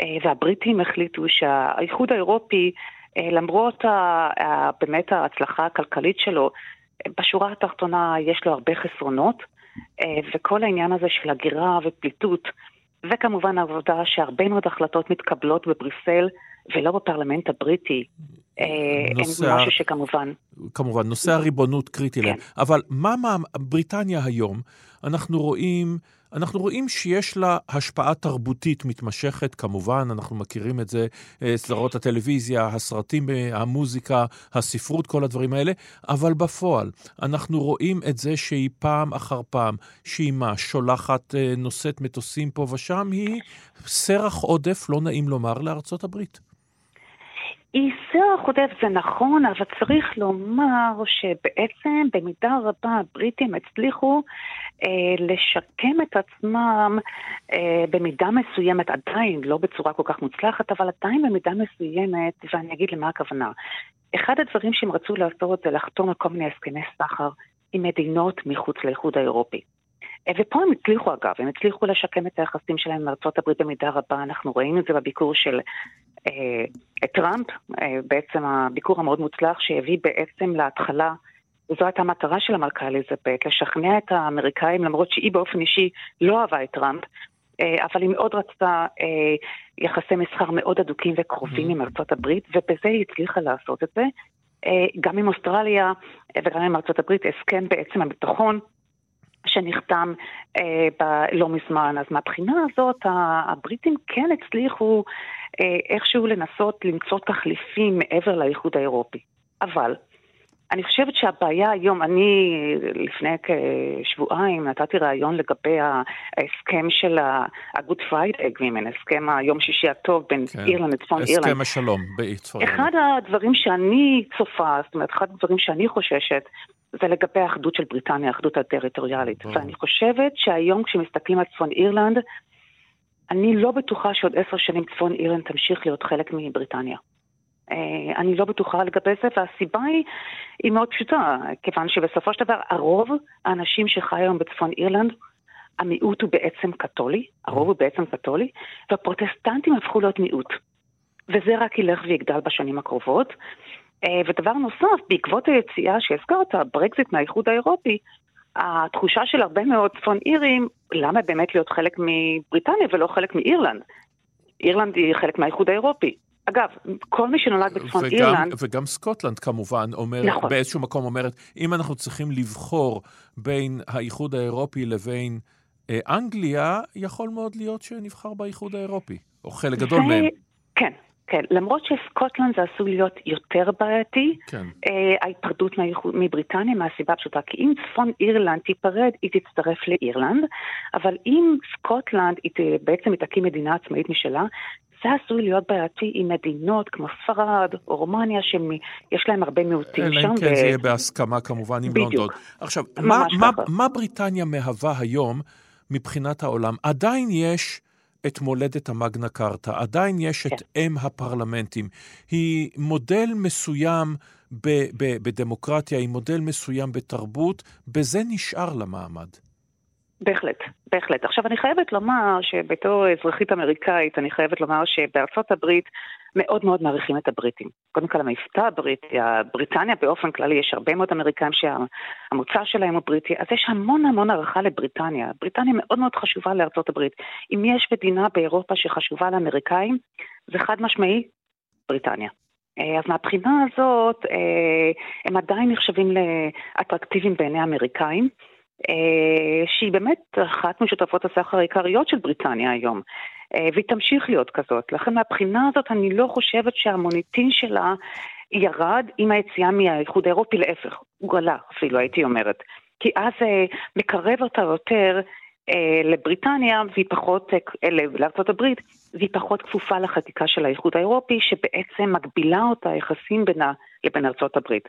אה, והבריטים החליטו שהאיחוד האירופי, אה, למרות באמת ההצלחה הכלכלית שלו, בשורה התחתונה יש לו הרבה חסרונות, וכל העניין הזה של הגירה ופליטות, וכמובן העובדה שהרבה מאוד החלטות מתקבלות בבריסל ולא בפרלמנט הבריטי, אה, נושא הם משהו שכמובן... כמובן, נושא הריבונות קריטי כן. להם. אבל מה, מה בריטניה היום, אנחנו רואים... אנחנו רואים שיש לה השפעה תרבותית מתמשכת, כמובן, אנחנו מכירים את זה, אה, סדרות הטלוויזיה, הסרטים, אה, המוזיקה, הספרות, כל הדברים האלה, אבל בפועל, אנחנו רואים את זה שהיא פעם אחר פעם, שהיא מה, שולחת, אה, נושאת מטוסים פה ושם, היא סרח עודף, לא נעים לומר, לארצות הברית. היא סרח עודף זה נכון, אבל צריך לומר שבעצם במידה רבה הבריטים הצליחו אה, לשקם את עצמם אה, במידה מסוימת, עדיין לא בצורה כל כך מוצלחת, אבל עדיין במידה מסוימת, ואני אגיד למה הכוונה. אחד הדברים שהם רצו לעשות זה לחתום על כל מיני הסכמי סחר עם מדינות מחוץ לאיחוד האירופי. אה, ופה הם הצליחו אגב, הם הצליחו לשקם את היחסים שלהם עם ארצות הברית במידה רבה, אנחנו רואים את זה בביקור של אה, טראמפ, אה, בעצם הביקור המאוד מוצלח שהביא בעצם להתחלה וזו הייתה המטרה של המלכה אליזבת, לשכנע את האמריקאים, למרות שהיא באופן אישי לא אהבה את טראמפ, אה, אבל היא מאוד רצתה אה, יחסי מסחר מאוד הדוקים וקרובים mm-hmm. עם ארצות הברית, ובזה היא הצליחה לעשות את זה. אה, גם עם אוסטרליה וגם עם ארצות הברית, הסכם בעצם הביטחון שנחתם אה, ב- לא מזמן. אז מהבחינה הזאת, הבריטים כן הצליחו אה, איכשהו לנסות למצוא תחליפים מעבר לאיחוד האירופי. אבל אני חושבת שהבעיה היום, אני לפני כשבועיים נתתי ראיון לגבי ההסכם של ה-Good Friday Agreement, הסכם היום שישי הטוב בין כן. אירלנד לצפון אירלנד. הסכם השלום בצפון אירלנד. אחד הדברים שאני צופה, זאת אומרת, אחד הדברים שאני חוששת, זה לגבי האחדות של בריטניה, האחדות הטריטוריאלית. ואני חושבת שהיום כשמסתכלים על צפון אירלנד, אני לא בטוחה שעוד עשר שנים צפון אירלנד תמשיך להיות חלק מבריטניה. אה, אני לא בטוחה לגבי זה, והסיבה היא, היא מאוד פשוטה, כיוון שבסופו של דבר הרוב האנשים שחי היום בצפון אירלנד, המיעוט הוא בעצם קתולי, הרוב הוא בעצם קתולי, והפרוטסטנטים הפכו להיות מיעוט. וזה רק ילך ויגדל בשנים הקרובות. אה, ודבר נוסף, בעקבות היציאה שהזכרת, ברקזיט מהאיחוד האירופי, התחושה של הרבה מאוד צפון אירים, למה באמת להיות חלק מבריטניה ולא חלק מאירלנד? אירלנד היא חלק מהאיחוד האירופי. אגב, כל מי שנולד בצפון וגם, אירלנד... וגם סקוטלנד כמובן אומרת, נכון. באיזשהו מקום אומרת, אם אנחנו צריכים לבחור בין האיחוד האירופי לבין אה, אנגליה יכול מאוד להיות שנבחר באיחוד האירופי, או חלק גדול מהם. כן, כן, למרות שסקוטלנד זה עשוי להיות יותר בעייתי, כן. אה, ההיפרדות מבריטניה מהסיבה הפשוטה, כי אם צפון אירלנד תיפרד, היא תצטרף לאירלנד, אבל אם סקוטלנד היא בעצם תקים מדינה עצמאית משלה, זה עשוי להיות בעייתי עם מדינות כמו ספרד או רומניה, שיש להם הרבה מיעוטים שם. אלא אם כן ו... זה יהיה בהסכמה כמובן עם לונדון. עכשיו, מה, מה, מה בריטניה מהווה היום מבחינת העולם? עדיין יש... את מולדת המגנה קרתא, עדיין יש כן. את אם הפרלמנטים. היא מודל מסוים ב- ב- בדמוקרטיה, היא מודל מסוים בתרבות, בזה נשאר למעמד. בהחלט, בהחלט. עכשיו, אני חייבת לומר שבתור אזרחית אמריקאית, אני חייבת לומר שבארצות הברית מאוד מאוד מעריכים את הבריטים. קודם כל, המבטא הבריטי, בריטניה באופן כללי, יש הרבה מאוד אמריקאים שהמוצא שלהם הוא בריטי, אז יש המון המון הערכה לבריטניה. בריטניה מאוד מאוד חשובה לארצות הברית. אם יש מדינה באירופה שחשובה לאמריקאים, זה חד משמעי, בריטניה. אה, אז מהבחינה הזאת, אה, הם עדיין נחשבים לאטרקטיביים בעיני האמריקאים. אה, שהיא באמת אחת משותפות הסחר העיקריות של בריטניה היום, אה, והיא תמשיך להיות כזאת. לכן מהבחינה הזאת אני לא חושבת שהמוניטין שלה ירד עם היציאה מהאיחוד האירופי, להפך, הוא עלה אפילו, הייתי אומרת. כי אז אה, מקרב אותה יותר לבריטניה והיא פחות, הברית, והיא פחות כפופה לחקיקה של האיחוד האירופי, שבעצם מגבילה אותה יחסים בינה לבין ארצות הברית.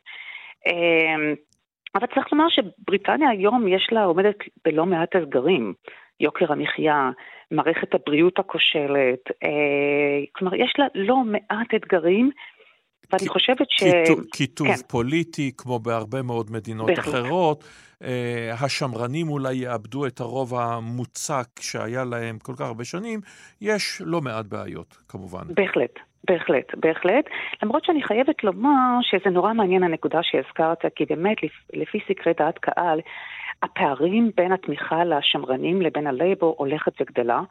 אבל צריך לומר שבריטניה היום יש לה, עומדת בלא מעט אתגרים. יוקר המחיה, מערכת הבריאות הכושלת, אה, כלומר, יש לה לא מעט אתגרים, ואני חושבת ש... קיטוב כן. פוליטי, כמו בהרבה מאוד מדינות בהחלט. אחרות. אה, השמרנים אולי יאבדו את הרוב המוצק שהיה להם כל כך הרבה שנים. יש לא מעט בעיות, כמובן. בהחלט. בהחלט, בהחלט. למרות שאני חייבת לומר שזה נורא מעניין הנקודה שהזכרת, כי באמת לפי סקרי דעת קהל, הפערים בין התמיכה לשמרנים לבין הלייבור הולכת וגדלה.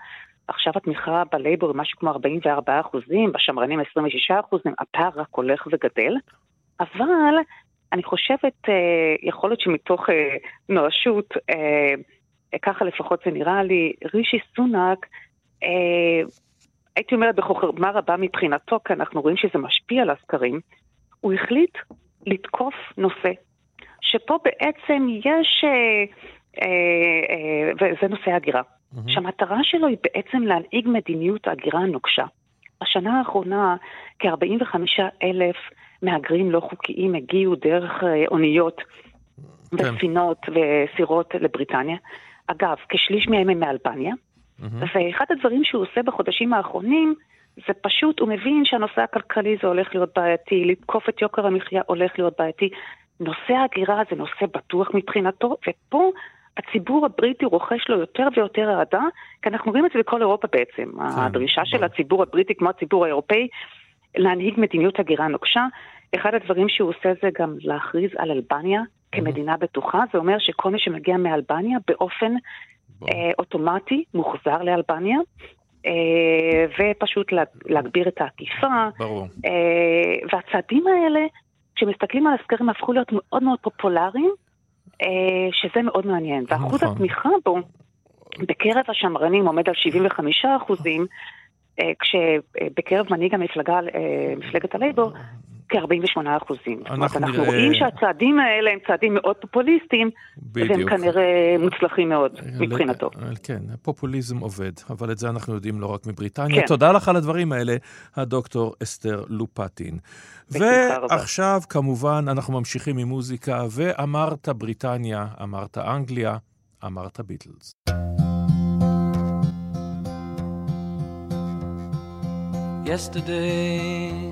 עכשיו התמיכה בלייבור היא משהו כמו 44 אחוזים, בשמרנים 26 אחוזים, הפער רק הולך וגדל. אבל אני חושבת, אה, יכול להיות שמתוך אה, נואשות, אה, ככה לפחות זה נראה לי, רישי סונאק, הייתי אומרת בחוכמה רבה מבחינתו, כי אנחנו רואים שזה משפיע על הסקרים, הוא החליט לתקוף נושא, שפה בעצם יש, אה, אה, אה, וזה נושא ההגירה, mm-hmm. שהמטרה שלו היא בעצם להנהיג מדיניות הגירה נוקשה. בשנה האחרונה כ-45 אלף מהגרים לא חוקיים הגיעו דרך אה, אוניות כן. וספינות וסירות לבריטניה. אגב, כשליש מהם הם מאלבניה. Mm-hmm. ואחד הדברים שהוא עושה בחודשים האחרונים, זה פשוט, הוא מבין שהנושא הכלכלי זה הולך להיות בעייתי, לתקוף את יוקר המחיה הולך להיות בעייתי. נושא ההגירה זה נושא בטוח מבחינתו, ופה הציבור הבריטי רוכש לו יותר ויותר אהדה, כי אנחנו רואים את זה בכל אירופה בעצם. כן, הדרישה של הציבור הבריטי, כמו הציבור האירופאי, להנהיג מדיניות הגירה נוקשה. אחד הדברים שהוא עושה זה גם להכריז על אלבניה כמדינה בטוחה, זה אומר שכל מי שמגיע מאלבניה באופן אוטומטי מוחזר לאלבניה. אה, ופשוט להגביר את האכיפה. ברור. אה, והצעדים האלה, כשמסתכלים על הסקרים, הפכו להיות מאוד מאוד פופולריים, שזה מאוד מעניין. ואחוז נכון. התמיכה בו בקרב השמרנים עומד על 75 אחוזים, כשבקרב מנהיג המפלגה, מפלגת הלייבור, כ-48 אחוזים. זאת אומרת, אנחנו נראה... רואים שהצעדים האלה הם צעדים מאוד פופוליסטיים, בדיוק. והם כנראה מוצלחים מאוד מבחינתו. כן, פופוליזם עובד, אבל את זה אנחנו יודעים לא רק מבריטניה. כן. תודה לך על הדברים האלה, הדוקטור אסתר לופטין. ועכשיו, כמובן, אנחנו ממשיכים עם מוזיקה, ואמרת בריטניה, אמרת אנגליה, אמרת ביטלס. Yesterday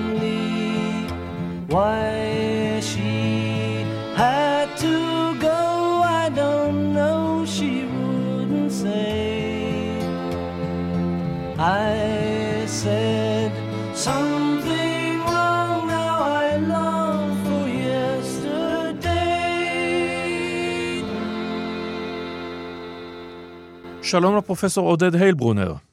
why she had to go, I don't know, she wouldn't say. I said something wrong, now I long for yesterday. Shalom, Professor Oded היילברונר.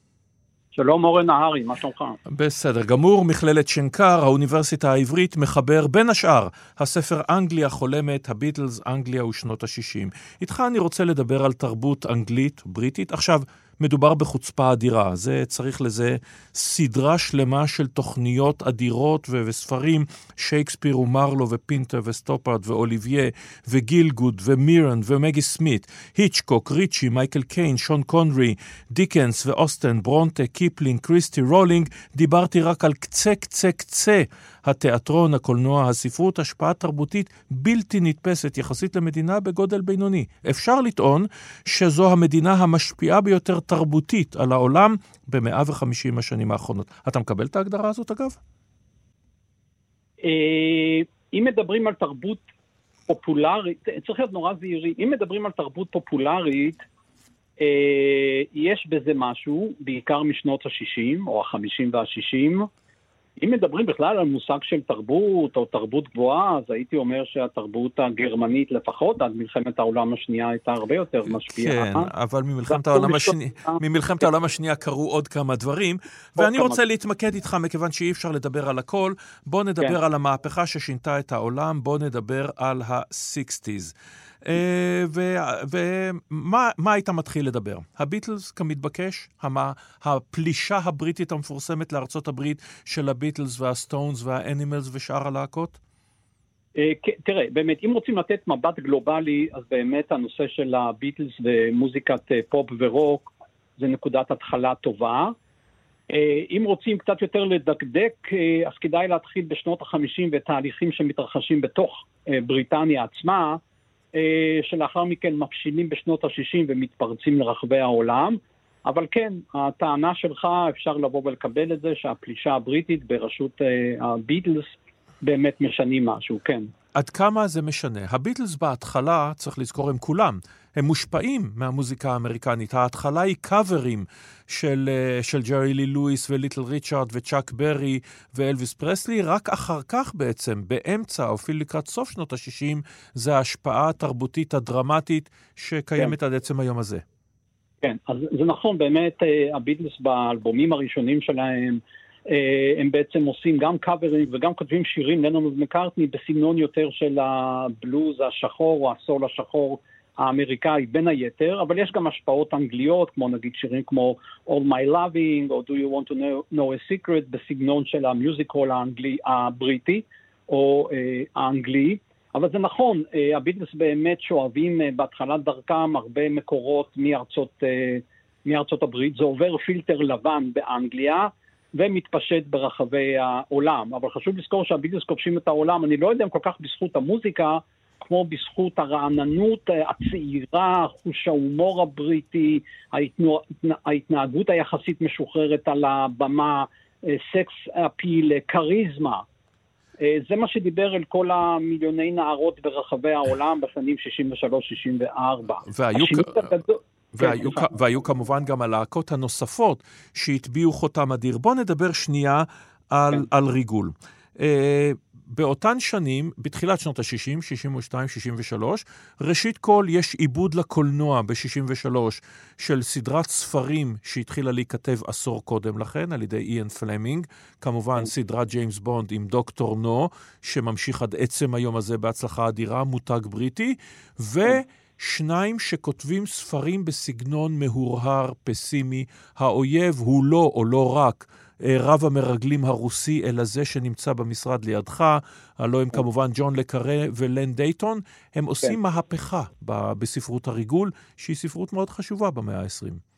שלום אורן נהרי, מה שלומך? בסדר גמור, מכללת שנקר, האוניברסיטה העברית, מחבר בין השאר הספר אנגליה חולמת, הביטלס, אנגליה ושנות ה-60. איתך אני רוצה לדבר על תרבות אנגלית, בריטית. עכשיו, מדובר בחוצפה אדירה. זה, צריך לזה סדרה שלמה של תוכניות אדירות ו- וספרים, שייקספיר ומרלו ופינטר וסטופרד ואוליבייה וגילגוד ומירן ומגי סמית, היצ'קוק, ריצ'י, מייקל קיין, שון קונרי, דיקנס ואוסטן, ברונטה, קיפלינג, קריסטי רולינג, דיברתי רק על קצה קצה קצה התיאטרון, הקולנוע, הספרות, השפעה תרבותית בלתי נתפסת יחסית למדינה בגודל בינוני. אפשר לטעון שזו המדינה המשפיעה ביותר תרבותית על העולם ב-150 השנים האחרונות. אתה מקבל את ההגדרה הזאת אגב? אה, אם מדברים על תרבות פופולרית, צריך להיות נורא זהירי, אם מדברים על תרבות פופולרית, אה, יש בזה משהו, בעיקר משנות ה-60 או ה-50 וה-60, אם מדברים בכלל על מושג של תרבות או תרבות גבוהה, אז הייתי אומר שהתרבות הגרמנית לפחות עד מלחמת העולם השנייה הייתה הרבה יותר משפיעה. כן, אבל ממלחמת העולם, השני... ממלחמת העולם השנייה קרו עוד כמה דברים, ואני כמה... רוצה להתמקד איתך, מכיוון שאי אפשר לדבר על הכל, בוא נדבר כן. על המהפכה ששינתה את העולם, בוא נדבר על ה-60's. ומה היית מתחיל לדבר? הביטלס כמתבקש, המה, הפלישה הבריטית המפורסמת לארצות הברית של הביטלס והסטונס והאנימלס ושאר הלהקות? תראה, באמת, אם רוצים לתת מבט גלובלי, אז באמת הנושא של הביטלס ומוזיקת פופ ורוק זה נקודת התחלה טובה. אם רוצים קצת יותר לדקדק, אז כדאי להתחיל בשנות החמישים ותהליכים שמתרחשים בתוך בריטניה עצמה. שלאחר מכן מבשילים בשנות ה-60 ומתפרצים לרחבי העולם. אבל כן, הטענה שלך, אפשר לבוא ולקבל את זה שהפלישה הבריטית בראשות הביטלס באמת משנים משהו, כן. עד כמה זה משנה? הביטלס בהתחלה, צריך לזכור, הם כולם, הם מושפעים מהמוזיקה האמריקנית. ההתחלה היא קאברים של, של ג'רי לי לואיס וליטל ריצ'ארד וצ'אק ברי ואלוויס פרסלי, רק אחר כך בעצם, באמצע, או אפילו לקראת סוף שנות ה-60, זה ההשפעה התרבותית הדרמטית שקיימת כן. עד עצם היום הזה. כן, אז זה נכון, באמת הביטלס באלבומים הראשונים שלהם, הם בעצם עושים גם קאברים וגם כותבים שירים, לנון ומקארטני, בסגנון יותר של הבלוז השחור או הסול השחור האמריקאי בין היתר, אבל יש גם השפעות אנגליות, כמו נגיד שירים כמו All My Loving, או Do You Want to Know, know a Secret, בסגנון של המיוזיקול האנגלי, הבריטי, או אה, האנגלי. אבל זה נכון, אה, הביטלס באמת שואבים אה, בהתחלת דרכם הרבה מקורות מארצות, אה, מארצות הברית, זה עובר פילטר לבן באנגליה, ומתפשט ברחבי העולם. אבל חשוב לזכור שהביטלס כובשים את העולם, אני לא יודע אם כל כך בזכות המוזיקה, כמו בזכות הרעננות הצעירה, חוש ההומור הבריטי, ההתנהגות היחסית משוחררת על הבמה, סקס אפיל, כריזמה. זה מה שדיבר אל כל המיליוני נערות ברחבי העולם בשנים 63-64. והיו... והיו, כן, והיו כמובן גם הלהקות הנוספות שהטביעו חותם אדיר. בואו נדבר שנייה על, כן. על ריגול. Uh, באותן שנים, בתחילת שנות ה-60, 62, 63, ראשית כל יש עיבוד לקולנוע ב-63 של סדרת ספרים שהתחילה להיכתב עשור קודם לכן על ידי איאן פלמינג, כמובן כן. סדרת ג'יימס בונד עם דוקטור נו, שממשיך עד עצם היום הזה בהצלחה אדירה, מותג בריטי, ו... שניים שכותבים ספרים בסגנון מהורהר, פסימי. האויב הוא לא, או לא רק, אה, רב המרגלים הרוסי, אלא זה שנמצא במשרד לידך, הלוא הם כמובן ג'ון לה קארה ולן דייטון, הם עושים כן. מהפכה בספרות הריגול, שהיא ספרות מאוד חשובה במאה ה-20.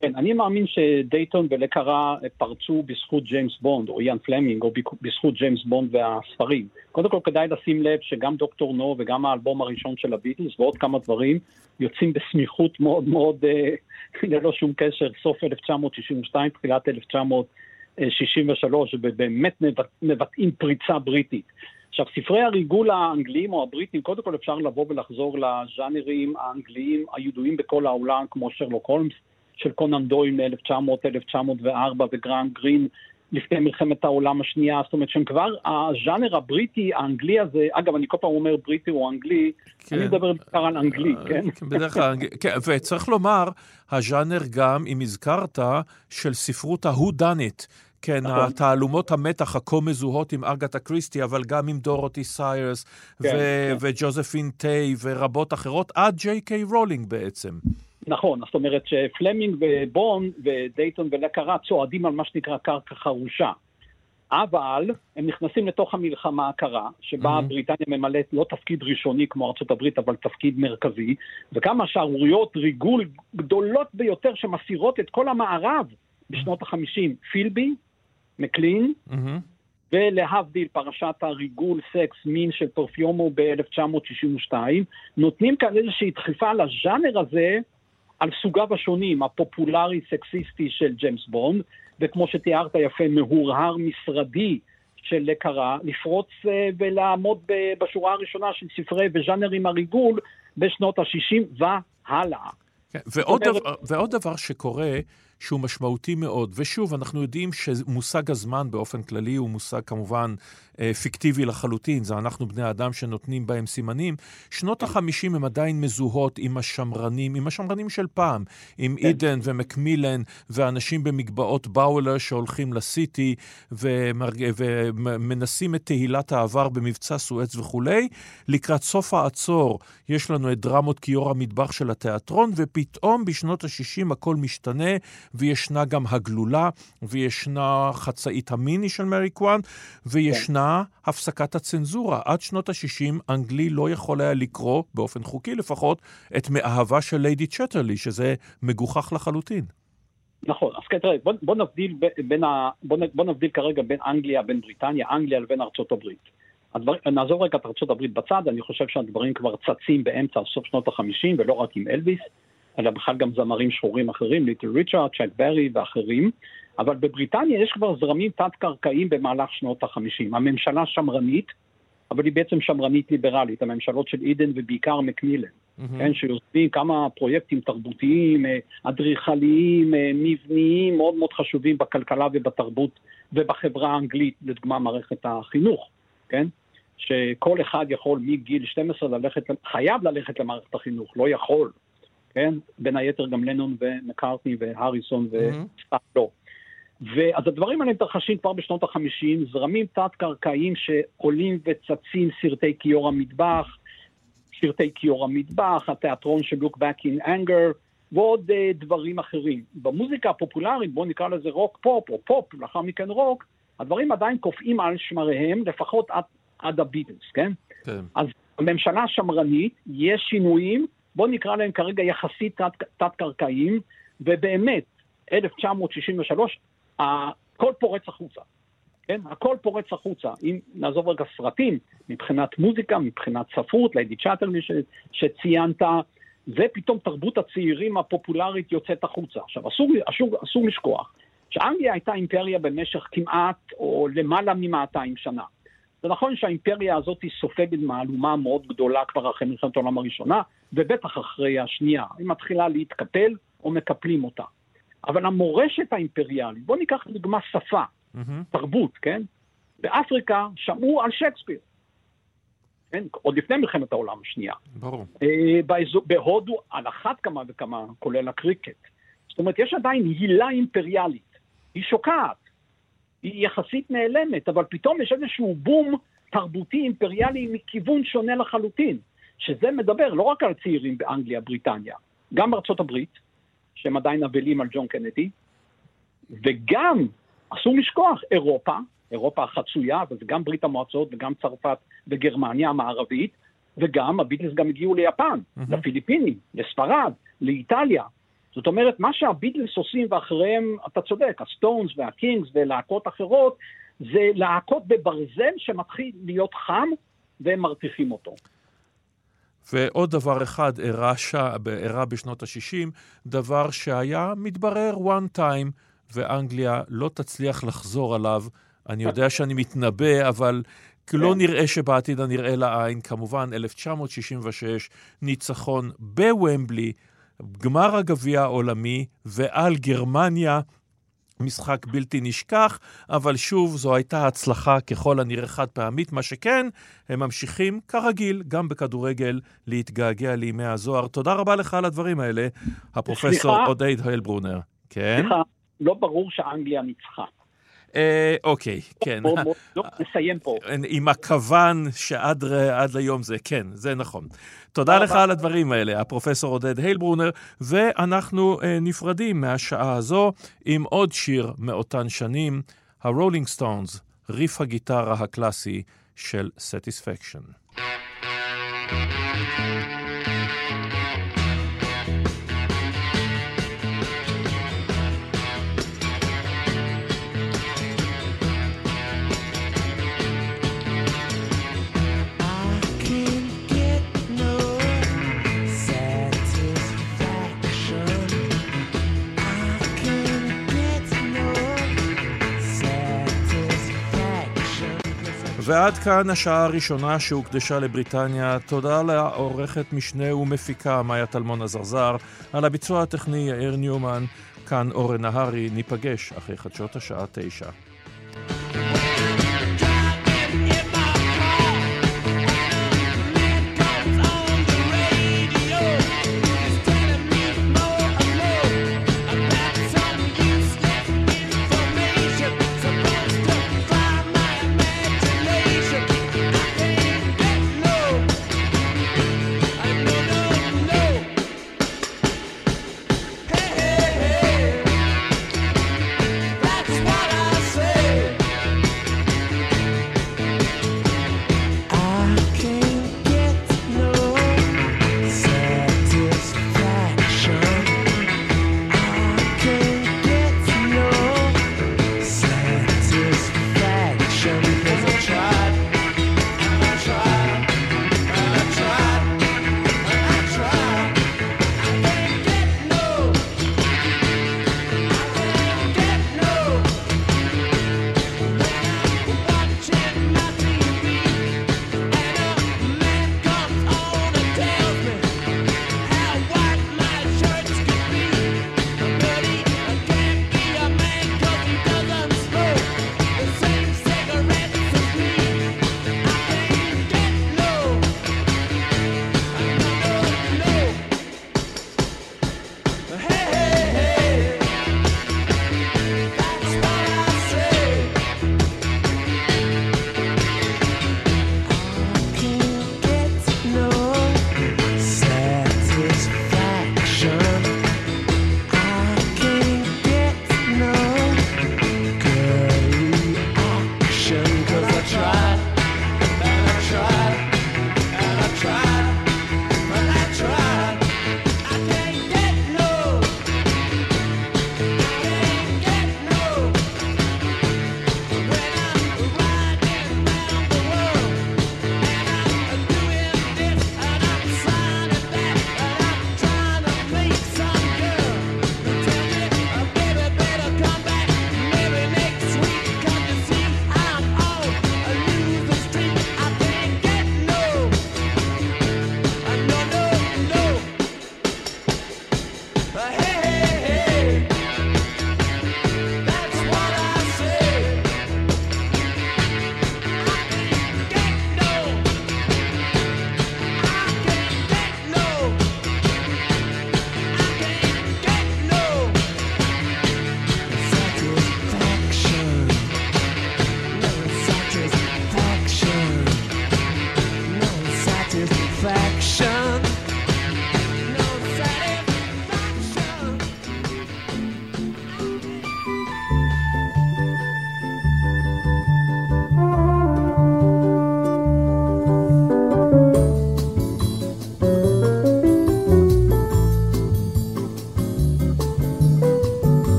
כן, אני מאמין שדייטון ולה קארה פרצו בזכות ג'יימס בונד, או איאן פלמינג, או בזכות ג'יימס בונד והספרים. קודם כל כדאי לשים לב שגם דוקטור נו וגם האלבום הראשון של הביטלס ועוד כמה דברים יוצאים בסמיכות מאוד מאוד, אה, ללא שום קשר, סוף 1962, תחילת 1963, ובאמת מבטאים פריצה בריטית. עכשיו, ספרי הריגול האנגליים או הבריטים, קודם כל אפשר לבוא ולחזור לז'אנרים האנגליים הידועים בכל העולם, כמו שרלוק הולמס, של קונן דויל מ-1900-1904 וגרהם גרין לפני מלחמת העולם השנייה, זאת אומרת שהם כבר, הז'אנר הבריטי, האנגלי הזה, אגב, אני כל פעם אומר בריטי או אנגלי, כן. אני מדבר בעיקר על אנגלי, אה, כן? בדרך כלל, כן, וצריך לומר, הז'אנר גם, אם הזכרת, של ספרות ה-whodunit. כן, נכון. התעלומות המתח הכה מזוהות עם אגתה קריסטי, אבל גם עם דורותי סיירס, כן, ו- כן. וג'וזפין טיי ורבות אחרות, עד ג'יי קיי רולינג בעצם. נכון, זאת אומרת שפלמינג ובונד ודייטון ולה קארה צועדים על מה שנקרא קרקע חרושה. אבל הם נכנסים לתוך המלחמה הקרה, שבה mm-hmm. בריטניה ממלאת לא תפקיד ראשוני כמו ארה"ב, אבל תפקיד מרכזי, וכמה שערוריות ריגול גדולות ביותר שמסעירות את כל המערב בשנות החמישים. פילבי, מקלין, mm-hmm. ולהבדיל, פרשת הריגול, סקס, מין של פרופיומו ב-1962, נותנים כאן איזושהי דחיפה לז'אנר הזה על סוגיו השונים, הפופולרי סקסיסטי של ג'יימס בונד, וכמו שתיארת יפה, מהורהר משרדי של לקרה, לפרוץ אה, ולעמוד בשורה הראשונה של ספרי וז'אנרים הריגול בשנות ה-60 והלאה. כן, ועוד, דבר, ועוד דבר שקורה, שהוא משמעותי מאוד. ושוב, אנחנו יודעים שמושג הזמן באופן כללי הוא מושג כמובן אה, פיקטיבי לחלוטין, זה אנחנו בני אדם שנותנים בהם סימנים. שנות החמישים הם עדיין מזוהות עם השמרנים, עם השמרנים של פעם, עם כן. אידן ומקמילן ואנשים במגבעות באולר שהולכים לסיטי ומרג... ומנסים את תהילת העבר במבצע סואץ וכולי. לקראת סוף העצור יש לנו את דרמות כיור המטבח של התיאטרון, ופתאום בשנות ה-60 הכל משתנה. וישנה גם הגלולה, וישנה חצאית המיני של מרי קוואן, וישנה כן. הפסקת הצנזורה. עד שנות ה-60 אנגלי לא יכול היה לקרוא, באופן חוקי לפחות, את מאהבה של ליידי צ'טרלי, שזה מגוחך לחלוטין. נכון, אז כן, תראה, בוא, בוא, נבדיל בין ה, בוא, בוא נבדיל כרגע בין אנגליה, בין בריטניה, אנגליה לבין ארצות הברית. הדבר, נעזוב רגע את ארצות הברית בצד, אני חושב שהדברים כבר צצים באמצע סוף שנות החמישים, ולא רק עם אלוויס. אלא בכלל גם זמרים שחורים אחרים, ליטל ריצ'רד, צ'ק ברי ואחרים. אבל בבריטניה יש כבר זרמים תת-קרקעיים במהלך שנות החמישים. הממשלה שמרנית, אבל היא בעצם שמרנית ליברלית, הממשלות של אידן ובעיקר מקמילן, mm-hmm. כן, שיוזמים כמה פרויקטים תרבותיים, אה, אדריכליים, אה, מבניים, מאוד מאוד חשובים בכלכלה ובתרבות ובחברה האנגלית, לדוגמה מערכת החינוך, כן? שכל אחד יכול מגיל 12 ללכת, חייב ללכת למערכת החינוך, לא יכול, כן? בין היתר גם לנון ומקארטני והריסון וסטאר, לא. ואז הדברים האלה מתרחשים כבר בשנות החמישים, זרמים תת-קרקעיים שעולים וצצים סרטי כיור המטבח, סרטי כיור המטבח, התיאטרון של look back in anger, ועוד uh, דברים אחרים. במוזיקה הפופולרית, בואו נקרא לזה רוק פופ, או פופ, לאחר מכן רוק, הדברים עדיין קופאים על שמריהם, לפחות עד, עד הביטלס, כן? כן? אז הממשלה השמרנית, יש שינויים, בואו נקרא להם כרגע יחסית תת-קרקעיים, ובאמת, 1963, הכל פורץ החוצה. כן? הכל פורץ החוצה. אם נעזוב רגע סרטים, מבחינת מוזיקה, מבחינת ספרות, ליידי צ'אטרלי ש... שציינת, ופתאום תרבות הצעירים הפופולרית יוצאת החוצה. עכשיו, אסור, אסור, אסור לשכוח שאנגליה הייתה אימפריה במשך כמעט או למעלה מ-200 שנה. זה נכון שהאימפריה הזאת סופגת מהלומה מאוד גדולה כבר אחרי מלחמת העולם הראשונה, ובטח אחרי השנייה. היא מתחילה להתקפל או מקפלים אותה. אבל המורשת האימפריאלית, בואו ניקח לדוגמה שפה, mm-hmm. תרבות, כן? באפריקה שמעו על שייקספיר. כן? עוד לפני מלחמת העולם השנייה. ברור. אה, באזור, בהודו על אחת כמה וכמה, כולל הקריקט. זאת אומרת, יש עדיין הילה אימפריאלית. היא שוקעת. היא יחסית נעלמת, אבל פתאום יש איזשהו בום תרבותי אימפריאלי מכיוון שונה לחלוטין, שזה מדבר לא רק על צעירים באנגליה, בריטניה, גם בארצות הברית, שהם עדיין אבלים על ג'ון קנדי, וגם, אסור לשכוח, אירופה, אירופה החצויה, וזה גם ברית המועצות וגם צרפת וגרמניה המערבית, וגם הביטלס גם הגיעו ליפן, mm-hmm. לפיליפינים, לספרד, לאיטליה, זאת אומרת, מה שהביטלס עושים ואחריהם, אתה צודק, הסטונס והקינגס ולהקות אחרות, זה להקות בברזל שמתחיל להיות חם והם מרתיחים אותו. ועוד דבר אחד אירע בשנות ה-60, דבר שהיה מתברר one time, ואנגליה לא תצליח לחזור עליו. אני יודע שאני מתנבא, אבל לא כן. נראה שבעתיד הנראה לעין, כמובן, 1966, ניצחון בוומבלי גמר הגביע העולמי ועל גרמניה. משחק בלתי נשכח, אבל שוב, זו הייתה הצלחה ככל הנראה חד פעמית. מה שכן, הם ממשיכים כרגיל, גם בכדורגל, להתגעגע לימי הזוהר. תודה רבה לך על הדברים האלה, הפרופסור סליחה? עודד הלברונר. כן? סליחה, לא ברור שאנגליה ניצחה. אה, אוקיי, כן. נסיים פה. עם הכוון שעד ליום זה, כן, זה נכון. תודה לך. על הדברים האלה, הפרופסור עודד היילברונר, ואנחנו אה, נפרדים מהשעה הזו עם עוד שיר מאותן שנים, הרולינג סטונס, ריף הגיטרה הקלאסי של סטיספקשן. I ועד כאן השעה הראשונה שהוקדשה לבריטניה. תודה לעורכת משנה ומפיקה מאיה טלמון עזרזר, על הביצוע הטכני יאיר ניומן, כאן אורן נהרי, ניפגש אחרי חדשות השעה תשע.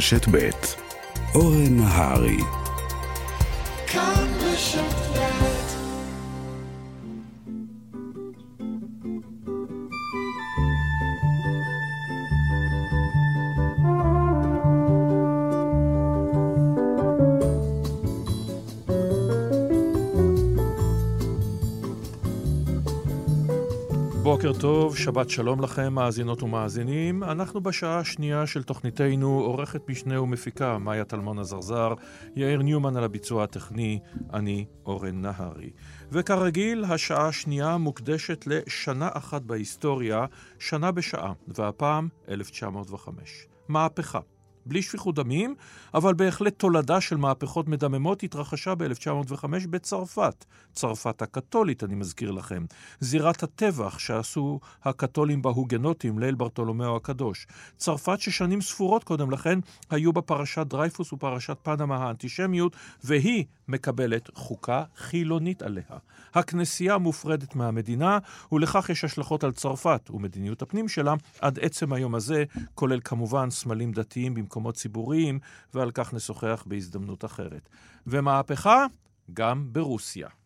רשת ב' אורן נהרי בוקר טוב, שבת שלום לכם, מאזינות ומאזינים. אנחנו בשעה השנייה של תוכניתנו, עורכת משנה ומפיקה, מאיה טלמון עזרזר, יאיר ניומן על הביצוע הטכני, אני אורן נהרי. וכרגיל, השעה השנייה מוקדשת לשנה אחת בהיסטוריה, שנה בשעה, והפעם 1905. מהפכה. בלי שפיכות דמים, אבל בהחלט תולדה של מהפכות מדממות התרחשה ב-1905 בצרפת. צרפת הקתולית, אני מזכיר לכם. זירת הטבח שעשו הקתולים בהוגנוטים, ליל ברטולומיאו הקדוש. צרפת ששנים ספורות קודם לכן היו בה פרשת דרייפוס ופרשת פנמה האנטישמיות, והיא מקבלת חוקה חילונית עליה. הכנסייה מופרדת מהמדינה, ולכך יש השלכות על צרפת ומדיניות הפנים שלה עד עצם היום הזה, כולל כמובן סמלים דתיים במקומות ציבוריים, ועל כך נשוחח בהזדמנות אחרת. ומהפכה גם ברוסיה.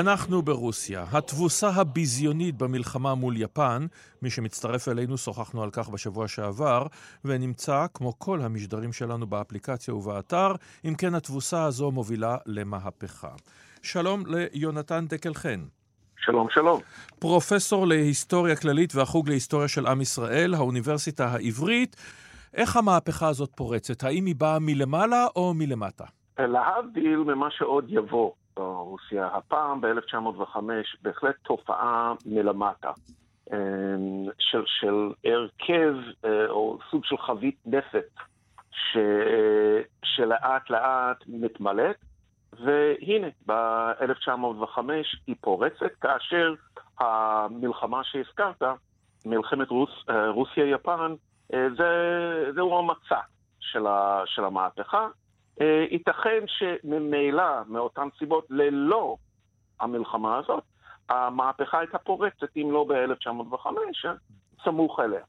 אנחנו ברוסיה. התבוסה הביזיונית במלחמה מול יפן, מי שמצטרף אלינו, שוחחנו על כך בשבוע שעבר, ונמצא, כמו כל המשדרים שלנו באפליקציה ובאתר, אם כן התבוסה הזו מובילה למהפכה. שלום ליונתן דקל חן. שלום, שלום. פרופסור להיסטוריה כללית והחוג להיסטוריה של עם ישראל, האוניברסיטה העברית. איך המהפכה הזאת פורצת? האם היא באה מלמעלה או מלמטה? להבדיל ממה שעוד יבוא ברוסיה, הפעם ב-1905 בהחלט תופעה מלמטה. אה, של, של הרכב אה, או סוג של חבית נפט ש, שלאט לאט מתמלאת, והנה, ב-1905 היא פורצת, כאשר המלחמה שהזכרת, מלחמת רוס, אה, רוסיה-יפן, אה, זה, זהו המצע של, של המהפכה. אה, ייתכן שממילא, מאותן סיבות, ללא המלחמה הזאת, המהפכה הייתה פורצת, אם לא ב-1905, סמוך אליה.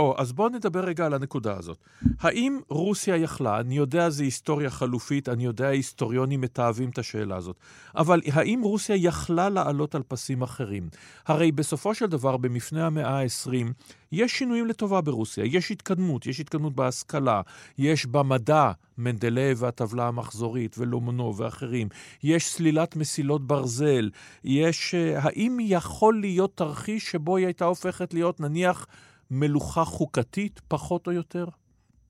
או, אז בואו נדבר רגע על הנקודה הזאת. האם רוסיה יכלה, אני יודע זו היסטוריה חלופית, אני יודע היסטוריונים מתעבים את השאלה הזאת, אבל האם רוסיה יכלה לעלות על פסים אחרים? הרי בסופו של דבר, במפנה המאה ה-20, יש שינויים לטובה ברוסיה, יש התקדמות, יש התקדמות בהשכלה, יש במדע, מנדלייב והטבלה המחזורית ולומנוב ואחרים, יש סלילת מסילות ברזל, יש... אה, האם יכול להיות תרחיש שבו היא הייתה הופכת להיות, נניח, מלוכה חוקתית, פחות או יותר?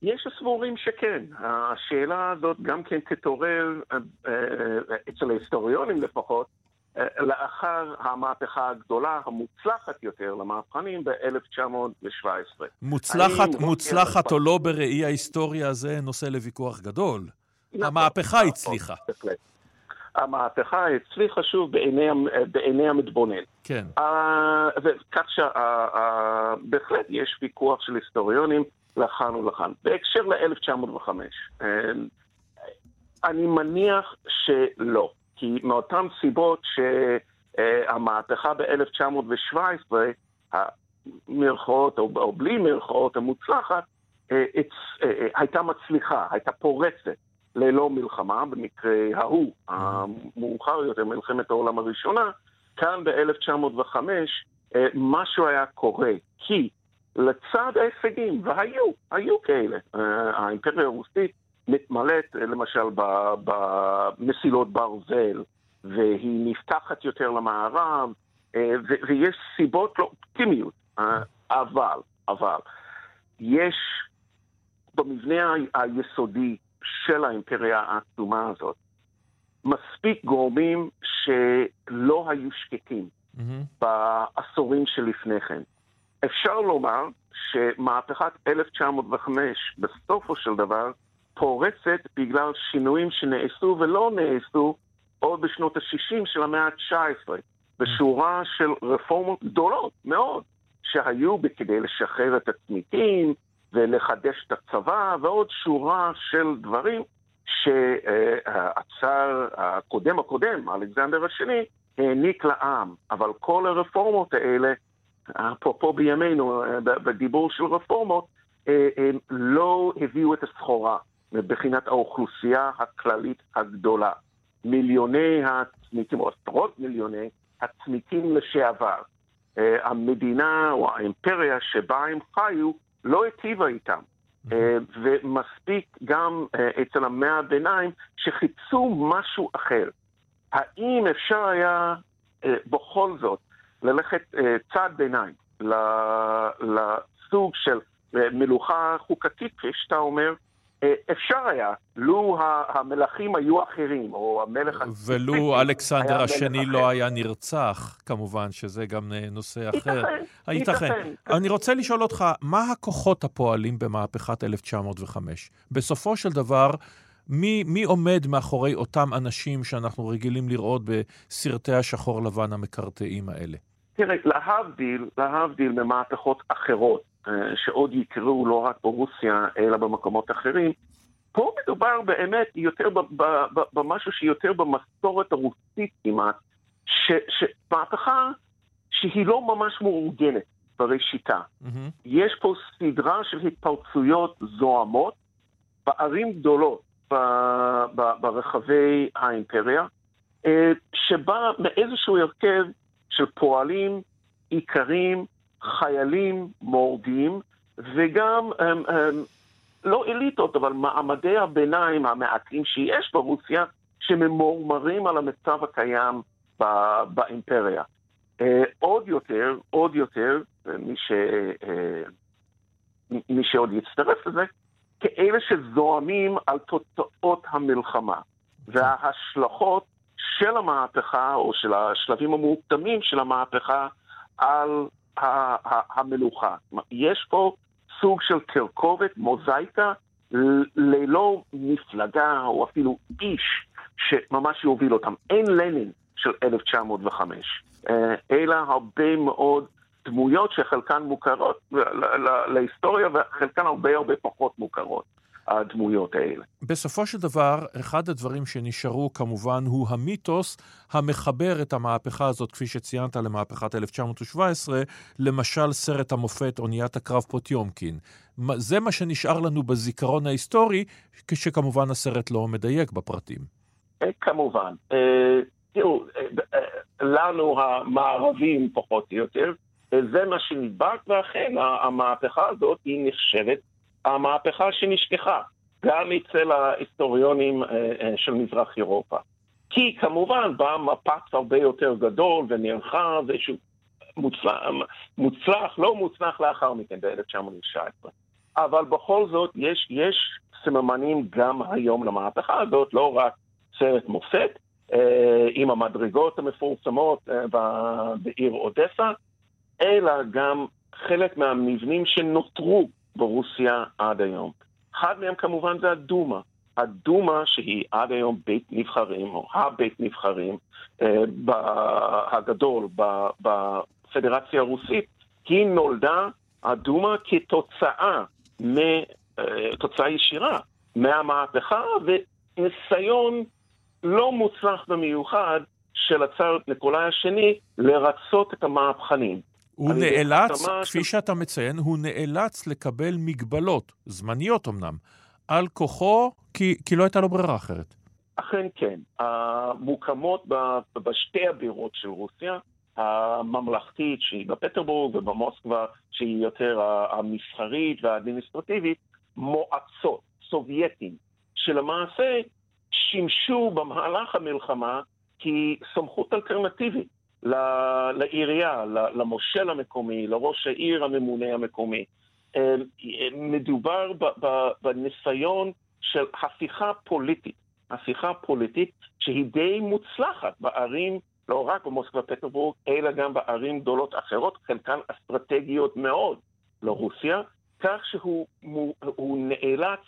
יש הסבורים שכן. השאלה הזאת גם כן תתעורר אה, אה, אצל ההיסטוריונים לפחות, אה, לאחר המהפכה הגדולה, המוצלחת יותר למהפכנים ב-1917. מוצלחת, מוצלחת או לא בראי ההיסטוריה זה נושא לוויכוח גדול. נכון, המהפכה נכון, הצליחה. בהחלט. המהפכה הצליחה שוב בעיני, בעיני המתבונן. כן. אה, וכך שבהחלט יש ויכוח של היסטוריונים לכאן ולכאן. בהקשר ל-1905, אני מניח שלא, כי מאותן סיבות שהמהפכה ב-1917, המרכאות או, או בלי מרכאות המוצלחת, אה, אה, הייתה מצליחה, הייתה פורצת ללא מלחמה, במקרה ההוא, המאוחר יותר, מלחמת העולם הראשונה, כאן ב-1905 משהו היה קורה, כי לצד ההישגים, והיו, היו כאלה. אה, האימפריה הרוסית מתמלאת אה, למשל במסילות ברזל, והיא נפתחת יותר למערב, אה, ויש סיבות לאופטימיות, אבל, אבל, יש במבנה היסודי של האימפריה העצומה הזאת מספיק גורמים שלא היו שקטים mm-hmm. בעשורים שלפני כן. אפשר לומר שמהפכת 1905 בסופו של דבר פורצת בגלל שינויים שנעשו ולא נעשו עוד בשנות ה-60 של המאה ה-19, בשורה של רפורמות גדולות מאוד שהיו כדי לשחרר את הצמיתים ולחדש את הצבא ועוד שורה של דברים שהצאר הקודם הקודם, אלכסנדר השני, העניק לעם. אבל כל הרפורמות האלה אפרופו בימינו, בדיבור של רפורמות, אה, לא הביאו את הסחורה מבחינת האוכלוסייה הכללית הגדולה. מיליוני הצמיתים, או עשרות מיליוני הצמיתים לשעבר. המדינה או האימפריה שבה הם חיו לא היטיבה איתם. ומספיק גם אצל המאה הביניים שחיפשו משהו אחר. האם אפשר היה בכל זאת ללכת אה, צעד ביניים לסוג של אה, מלוכה חוקתית, כפי שאתה אומר, אה, אפשר היה, לו המלכים היו אחרים, או המלך... ולו אלכסנדר השני לא היה נרצח, כמובן, שזה גם נושא אחר. ייתכן, ייתכן. אני רוצה לשאול אותך, מה הכוחות הפועלים במהפכת 1905? בסופו של דבר, מי, מי עומד מאחורי אותם אנשים שאנחנו רגילים לראות בסרטי השחור לבן המקרטעים האלה? תראה, להבדיל, להבדיל ממהפכות אחרות, אה, שעוד יקרו לא רק ברוסיה, אלא במקומות אחרים, פה מדובר באמת יותר במשהו שיותר במסורת הרוסית כמעט, שמהפכה שהיא לא ממש מאורגנת בראשיתה. Mm-hmm. יש פה סדרה של התפרצויות זוהמות בערים גדולות ברחבי האימפריה, אה, שבא מאיזשהו הרכב של פועלים, איכרים, חיילים מורדים, וגם הם, הם, לא אליטות, אבל מעמדי הביניים המעטים שיש ברוסיה, שממורמרים על המצב הקיים בא, באימפריה. אה, עוד יותר, עוד יותר, מי, ש, אה, מי שעוד יצטרף לזה, כאלה שזועמים על תוצאות המלחמה וההשלכות של המהפכה, או של השלבים המוקדמים של המהפכה, על המלוכה. יש פה סוג של תרכובת, מוזאיקה, ללא מפלגה או אפילו איש שממש יוביל אותם. אין לנין של 1905, אה, אלא הרבה מאוד דמויות שחלקן מוכרות להיסטוריה וחלקן הרבה הרבה פחות מוכרות. הדמויות האלה. בסופו של דבר, אחד הדברים שנשארו כמובן הוא המיתוס המחבר את המהפכה הזאת, כפי שציינת, למהפכת 1917, למשל סרט המופת אוניית הקרב פוטיומקין. זה מה שנשאר לנו בזיכרון ההיסטורי, כשכמובן הסרט לא מדייק בפרטים. אה, כמובן. אה, תראו, אה, לנו המערבים פחות או יותר, זה מה שנדבק, ואכן המהפכה הזאת היא נחשבת המהפכה שנשכחה, גם אצל ההיסטוריונים אה, אה, של מזרח אירופה. כי כמובן בא מפץ הרבה יותר גדול ונרחב, איזשהו מוצלח, מוצלח, לא מוצלח לאחר מכן, ב-1919. אבל בכל זאת, יש, יש סממנים גם היום למהפכה הזאת, לא רק סרט מופת, אה, עם המדרגות המפורסמות אה, בעיר אודסה, אלא גם חלק מהמבנים שנותרו ברוסיה עד היום. אחד מהם כמובן זה הדומה. הדומה שהיא עד היום בית נבחרים, או הבית נבחרים אה, הגדול בפדרציה הרוסית, היא נולדה, הדומה, כתוצאה, אה, תוצאה ישירה מהמהפכה וניסיון לא מוצלח במיוחד של הצאר ניקולאי השני לרצות את המהפכנים. הוא נאלץ, כפי ש... שאתה מציין, הוא נאלץ לקבל מגבלות, זמניות אמנם, על כוחו, כי, כי לא הייתה לו ברירה אחרת. אכן כן. המוקמות בשתי הבירות של רוסיה, הממלכתית שהיא בפטרבורג ובמוסקבה שהיא יותר המסחרית והאדמיניסטרטיבית, מועצות, סובייטים, שלמעשה שימשו במהלך המלחמה כסמכות אלטרנטיבית לעירייה, למושל המקומי, לראש העיר הממונה המקומי. אה, מדובר בניסיון של הפיכה פוליטית, הפיכה פוליטית שהיא די מוצלחת בערים, לא רק במוסקבה פטרבורג, אלא גם בערים גדולות אחרות, חלקן אסטרטגיות מאוד לרוסיה, כך שהוא נאלץ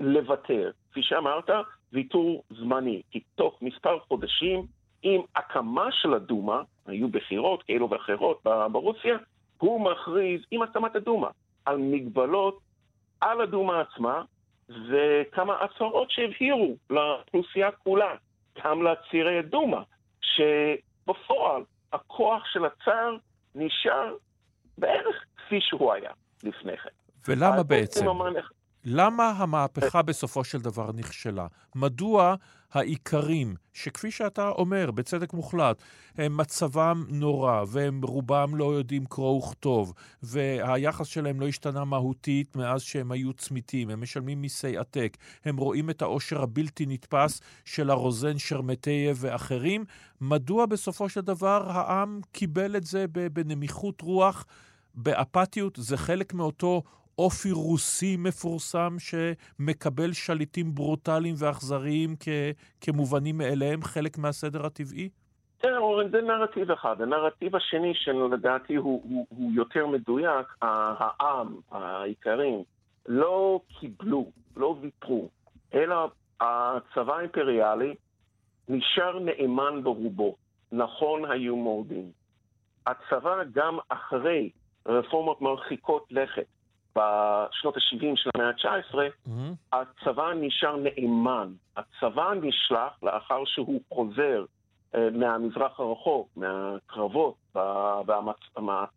לוותר. כפי שאמרת, ויתור זמני, כי תוך מספר חודשים, עם הקמה של הדומה, היו בחירות כאלו ואחרות ברוסיה, הוא מכריז עם הקמת הדומה על מגבלות על הדומה עצמה, וכמה הצהרות שהבהירו לאוכלוסייה כולה, גם לצירי הדומה, שבפועל הכוח של הצאר נשאר בערך כפי שהוא היה לפני כן. ולמה בעצם? למה המהפכה בסופו של דבר נכשלה? מדוע העיקרים, שכפי שאתה אומר, בצדק מוחלט, הם מצבם נורא, והם רובם לא יודעים קרוא וכתוב, והיחס שלהם לא השתנה מהותית מאז שהם היו צמיתים, הם משלמים מיסי עתק, הם רואים את העושר הבלתי נתפס של הרוזן שרמטייב ואחרים, מדוע בסופו של דבר העם קיבל את זה בנמיכות רוח? באפתיות זה חלק מאותו אופי רוסי מפורסם שמקבל שליטים ברוטליים ואכזריים כמובנים מאליהם, חלק מהסדר הטבעי? כן, אורן, זה נרטיב אחד. הנרטיב השני, שלדעתי הוא, הוא, הוא יותר מדויק, העם, העיקרים, לא קיבלו, לא ויתרו, אלא הצבא האימפריאלי נשאר נאמן ברובו. נכון היו מורדים. הצבא גם אחרי רפורמות מרחיקות לכת בשנות ה-70 של המאה ה-19, mm-hmm. הצבא נשאר נאמן. הצבא נשלח לאחר שהוא חוזר uh, מהמזרח הרחוק, מהקרבות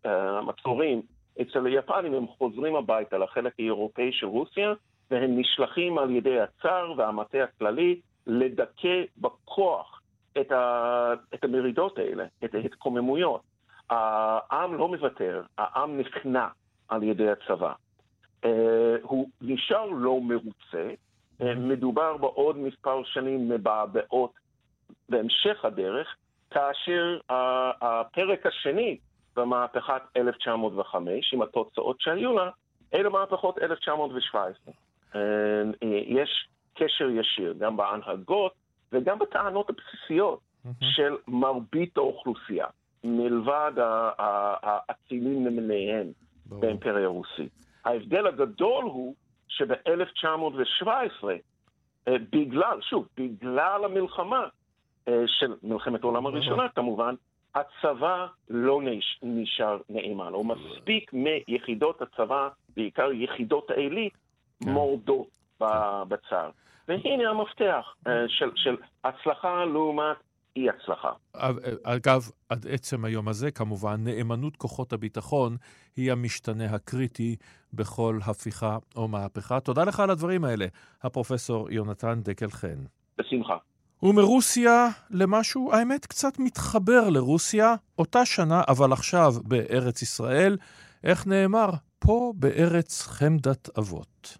והמצורים אצל היפנים, הם חוזרים הביתה לחלק האירופאי של רוסיה, והם נשלחים על ידי הצאר והמטה הכללי לדכא בכוח את, ה, את המרידות האלה, את ההתקוממויות. העם לא מוותר, העם נכנע על ידי הצבא. Uh, הוא נשאר לא מרוצה, uh, מדובר בעוד מספר שנים מבעבעות בהמשך הדרך, כאשר הפרק השני במהפכת 1905, עם התוצאות שהיו לה, אלה מהפכות 1917. Uh, יש קשר ישיר גם בהנהגות וגם בטענות הבסיסיות של מרבית האוכלוסייה. מלבד האצילים למיניהם באימפריה הרוסית. ההבדל הגדול הוא שב-1917, אה, בגלל, שוב, בגלל המלחמה אה, של מלחמת העולם הראשונה כמובן, הצבא לא נשאר נאמן, או מספיק מיחידות הצבא, בעיקר יחידות העילית, כן. מורדות בצה"ל. והנה המפתח אה, של, של הצלחה לעומת אי הצלחה. אגב, עד עצם היום הזה, כמובן, נאמנות כוחות הביטחון היא המשתנה הקריטי בכל הפיכה או מהפכה. תודה לך על הדברים האלה, הפרופסור יונתן דקל חן. בשמחה. ומרוסיה למשהו, האמת, קצת מתחבר לרוסיה, אותה שנה, אבל עכשיו בארץ ישראל, איך נאמר? פה בארץ חמדת אבות.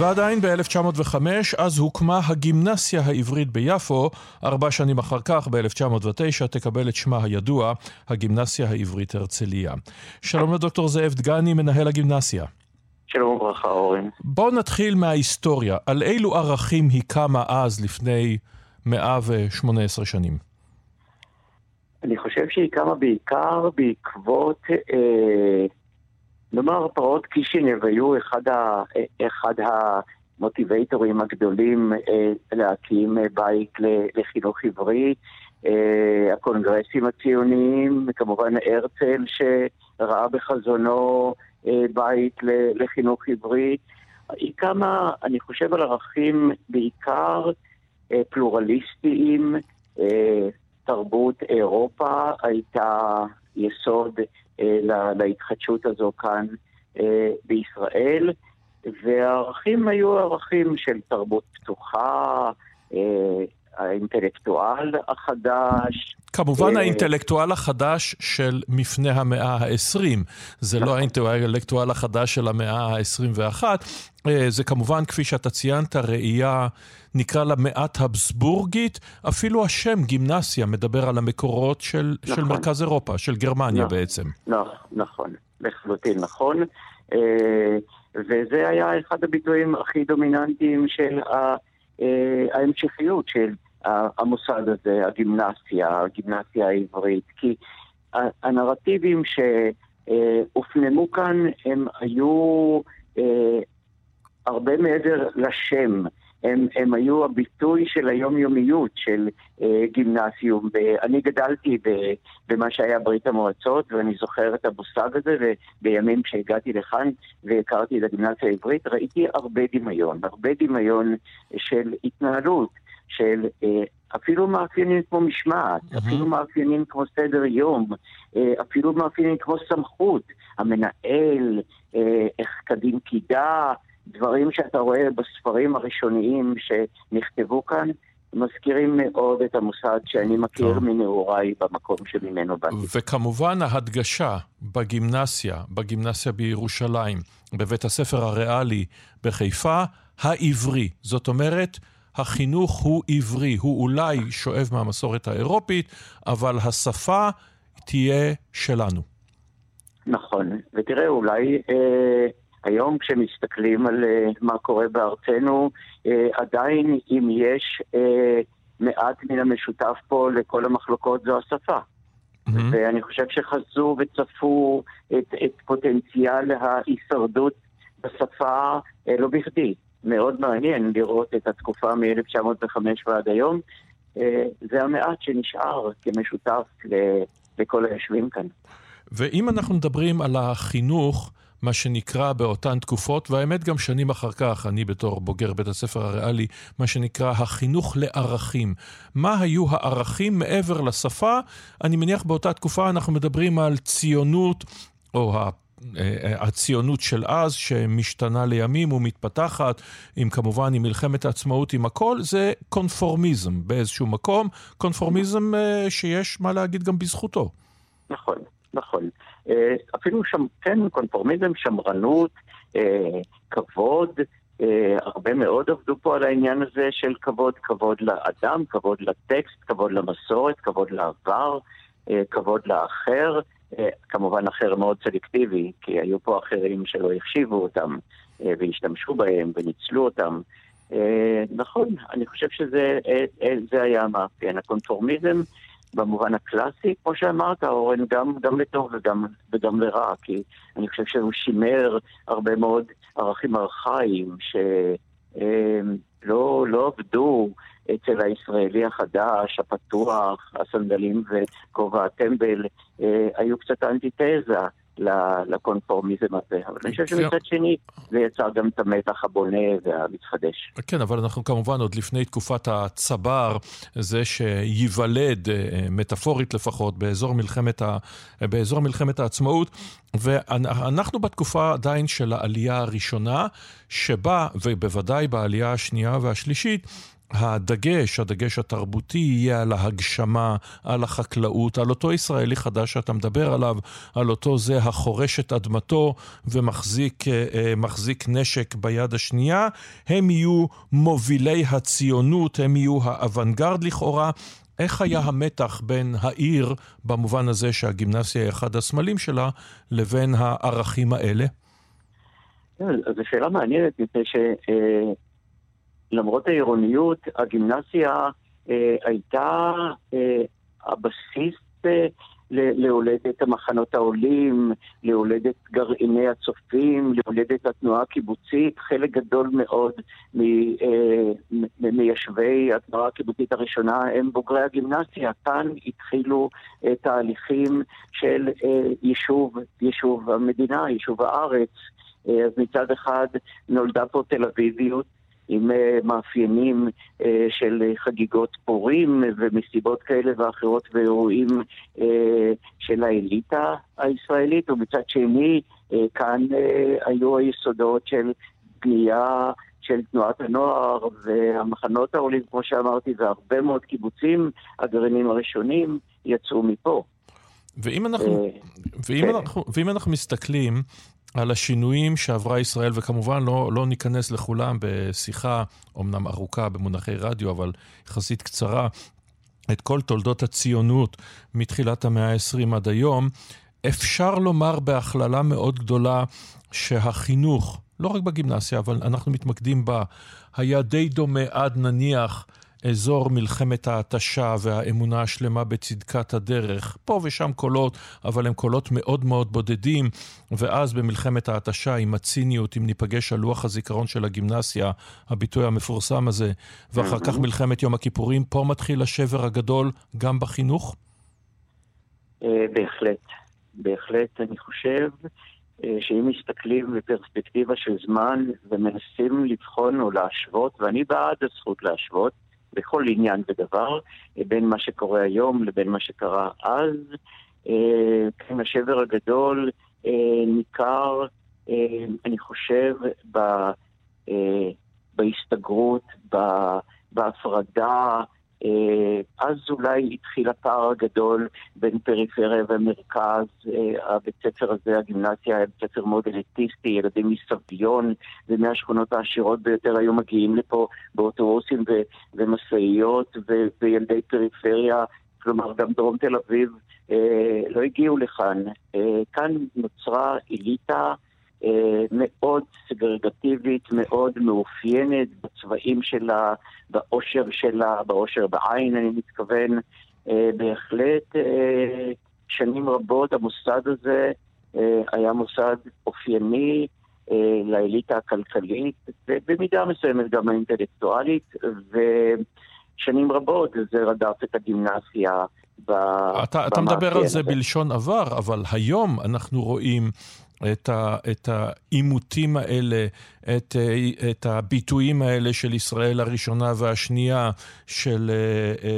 ועדיין ב-1905, אז הוקמה הגימנסיה העברית ביפו, ארבע שנים אחר כך, ב-1909, תקבל את שמה הידוע, הגימנסיה העברית הרצליה. שלום לדוקטור זאב דגני, מנהל הגימנסיה. שלום וברכה, אורן. בואו נתחיל מההיסטוריה. על אילו ערכים היא קמה אז, לפני 118 שנים? אני חושב שהיא קמה בעיקר בעקבות, אה, נאמר, פרעות קישינב היו אחד, ה, אחד המוטיבייטורים הגדולים אה, להקים בית לחינוך עברי. אה, הקונגרסים הציוניים, כמובן הרצל שראה בחזונו אה, בית לחינוך עברי. היא קמה, אני חושב, על ערכים בעיקר אה, פלורליסטיים. תרבות אירופה הייתה יסוד להתחדשות הזו כאן בישראל, והערכים היו ערכים של תרבות פתוחה, האינטלקטואל החדש. כמובן אה, האינטלקטואל החדש של מפנה המאה ה-20. זה לא נכון. האינטלקטואל החדש של המאה ה-21. אה, זה כמובן, כפי שאתה ציינת, ראייה, נקרא לה מעט הבסבורגית. אפילו השם גימנסיה מדבר על המקורות של, נכון. של מרכז אירופה, של גרמניה נכון, בעצם. נכון, לחלוטין נכון. אה, וזה היה אחד הביטויים הכי דומיננטיים של ההמשכיות של המוסד הזה, הגימנסיה, הגימנסיה העברית, כי הנרטיבים שהופנמו כאן הם היו אה, הרבה מעבר לשם. הם, הם היו הביטוי של היומיומיות של אה, גימנסיום. אני גדלתי ב, במה שהיה ברית המועצות, ואני זוכר את המושג הזה, ובימים שהגעתי לכאן והכרתי את הגימנסיה העברית, ראיתי הרבה דמיון, הרבה דמיון של התנהלות. של אה, אפילו מאפיינים כמו משמעת, mm-hmm. אפילו מאפיינים כמו סדר יום, אה, אפילו מאפיינים כמו סמכות, המנהל, אה, איך קדים קידה, דברים שאתה רואה בספרים הראשוניים שנכתבו כאן, מזכירים מאוד את המוסד שאני מכיר טוב. מנעוריי במקום שממנו באתי. וכמובן ההדגשה בגימנסיה, בגימנסיה בירושלים, בבית הספר הריאלי בחיפה, העברי. זאת אומרת, החינוך הוא עברי, הוא אולי שואב מהמסורת האירופית, אבל השפה תהיה שלנו. נכון, ותראה, אולי אה, היום כשמסתכלים על אה, מה קורה בארצנו, אה, עדיין אם יש אה, מעט מן המשותף פה לכל המחלוקות זו השפה. Mm-hmm. ואני חושב שחזו וצפו את, את פוטנציאל ההישרדות בשפה אה, לא בכדי. מאוד מעניין לראות את התקופה מ-1905 ועד היום. אה, זה המעט שנשאר כמשותף לכל היושבים כאן. ואם אנחנו מדברים על החינוך, מה שנקרא באותן תקופות, והאמת גם שנים אחר כך, אני בתור בוגר בית הספר הריאלי, מה שנקרא החינוך לערכים. מה היו הערכים מעבר לשפה? אני מניח באותה תקופה אנחנו מדברים על ציונות, או הציונות של אז, שמשתנה לימים ומתפתחת, עם כמובן עם מלחמת העצמאות, עם הכל, זה קונפורמיזם באיזשהו מקום, קונפורמיזם אה, שיש מה להגיד גם בזכותו. נכון, נכון. אה, אפילו שם, כן, קונפורמיזם, שמרנות, כבוד, הרבה מאוד עבדו פה על העניין הזה של כבוד, כבוד לאדם, כבוד לטקסט, כבוד למסורת, כבוד לעבר, כבוד לאחר. אה, כמובן אחר מאוד סלקטיבי, כי היו פה אחרים שלא החשיבו אותם אה, והשתמשו בהם וניצלו אותם. אה, נכון, אני חושב שזה היה המאפיין. הקונפורמיזם במובן הקלאסי, כמו שאמרת, אורן, גם, גם לטוב וגם, וגם לרע, כי אני חושב שהוא שימר הרבה מאוד ערכים ארכאיים שלא לא עבדו אצל הישראלי החדש, הפתוח, הסנדלים וכובע הטמבל, אה, היו קצת אנטיתזה לקונפורמיזם הזה. אבל אני חושב. שמצד שני זה יצר גם את המתח הבונה והמתחדש. כן, אבל אנחנו כמובן עוד לפני תקופת הצבר, זה שייוולד, אה, מטאפורית לפחות, באזור מלחמת, ה... באזור מלחמת העצמאות, ואנחנו בתקופה עדיין של העלייה הראשונה, שבה, ובוודאי בעלייה השנייה והשלישית, הדגש, הדגש התרבותי, יהיה על ההגשמה, על החקלאות, על אותו ישראלי חדש שאתה מדבר עליו, על אותו זה החורש את אדמתו ומחזיק אה, אה, נשק ביד השנייה. הם יהיו מובילי הציונות, הם יהיו האוונגרד לכאורה. איך היה המתח בין העיר, במובן הזה שהגימנסיה היא אחד הסמלים שלה, לבין הערכים האלה? אז זו שאלה מעניינת, מפני שלמרות העירוניות, הגימנסיה אה, הייתה אה, הבסיס אה, להולדת המחנות העולים, להולדת גרעיני הצופים, להולדת התנועה הקיבוצית. חלק גדול מאוד ממיישבי התנועה הקיבוצית הראשונה הם בוגרי הגימנסיה. כאן התחילו תהליכים של יישוב, יישוב המדינה, יישוב הארץ. אז מצד אחד נולדה פה תל אביביות. עם אה, מאפיינים אה, של חגיגות פורים ומסיבות כאלה ואחרות ואירועים אה, של האליטה הישראלית, ומצד שני כאן היו היסודות של בנייה של תנועת הנוער והמחנות העולים, כמו שאמרתי, והרבה מאוד קיבוצים, הגרעינים הראשונים, יצאו מפה. ואם אנחנו, ואם, כן. אנחנו, ואם אנחנו מסתכלים על השינויים שעברה ישראל, וכמובן לא, לא ניכנס לכולם בשיחה, אמנם ארוכה במונחי רדיו, אבל יחסית קצרה, את כל תולדות הציונות מתחילת המאה ה-20 עד היום, אפשר לומר בהכללה מאוד גדולה שהחינוך, לא רק בגימנסיה, אבל אנחנו מתמקדים בה, היה די דומה עד נניח אזור מלחמת ההתשה והאמונה השלמה בצדקת הדרך. פה ושם קולות, אבל הם קולות מאוד מאוד בודדים. ואז במלחמת ההתשה, עם הציניות, אם ניפגש על לוח הזיכרון של הגימנסיה, הביטוי המפורסם הזה, ואחר כך מלחמת יום הכיפורים, פה מתחיל השבר הגדול גם בחינוך? אה, בהחלט. בהחלט, אני חושב אה, שאם מסתכלים בפרספקטיבה של זמן ומנסים לבחון או להשוות, ואני בעד הזכות להשוות, בכל עניין ודבר, בין מה שקורה היום לבין מה שקרה אז. אה, כן, השבר הגדול אה, ניכר, אה, אני חושב, בהסתגרות, בהפרדה, אה, אז אולי התחיל הפער הגדול בין פריפריה ומרכז. אה, הבית ספר הזה, הגימנסיה, היה בית ספר מאוד אליטיסטי, ילדים מסביון ומהשכונות העשירות ביותר היו מגיעים לפה באוטובוסים ומשאיות, וילדי פריפריה, כלומר גם דרום תל אביב, אה, לא הגיעו לכאן. כאן נוצרה אליטה אה, מאוד סגרגטיבית, מאוד מאופיינת בצבעים שלה, באושר שלה, באושר בעין אני מתכוון. אה, בהחלט אה, שנים רבות המוסד הזה היה מוסד אופייני לאליטה הכלכלית, ובמידה מסוימת גם האינטלקטואלית, ושנים רבות זה רדף את הגימנסיה. אתה, אתה מדבר על זה בלשון עבר, אבל היום אנחנו רואים את, ה, את העימותים האלה, את, את הביטויים האלה של ישראל הראשונה והשנייה, של,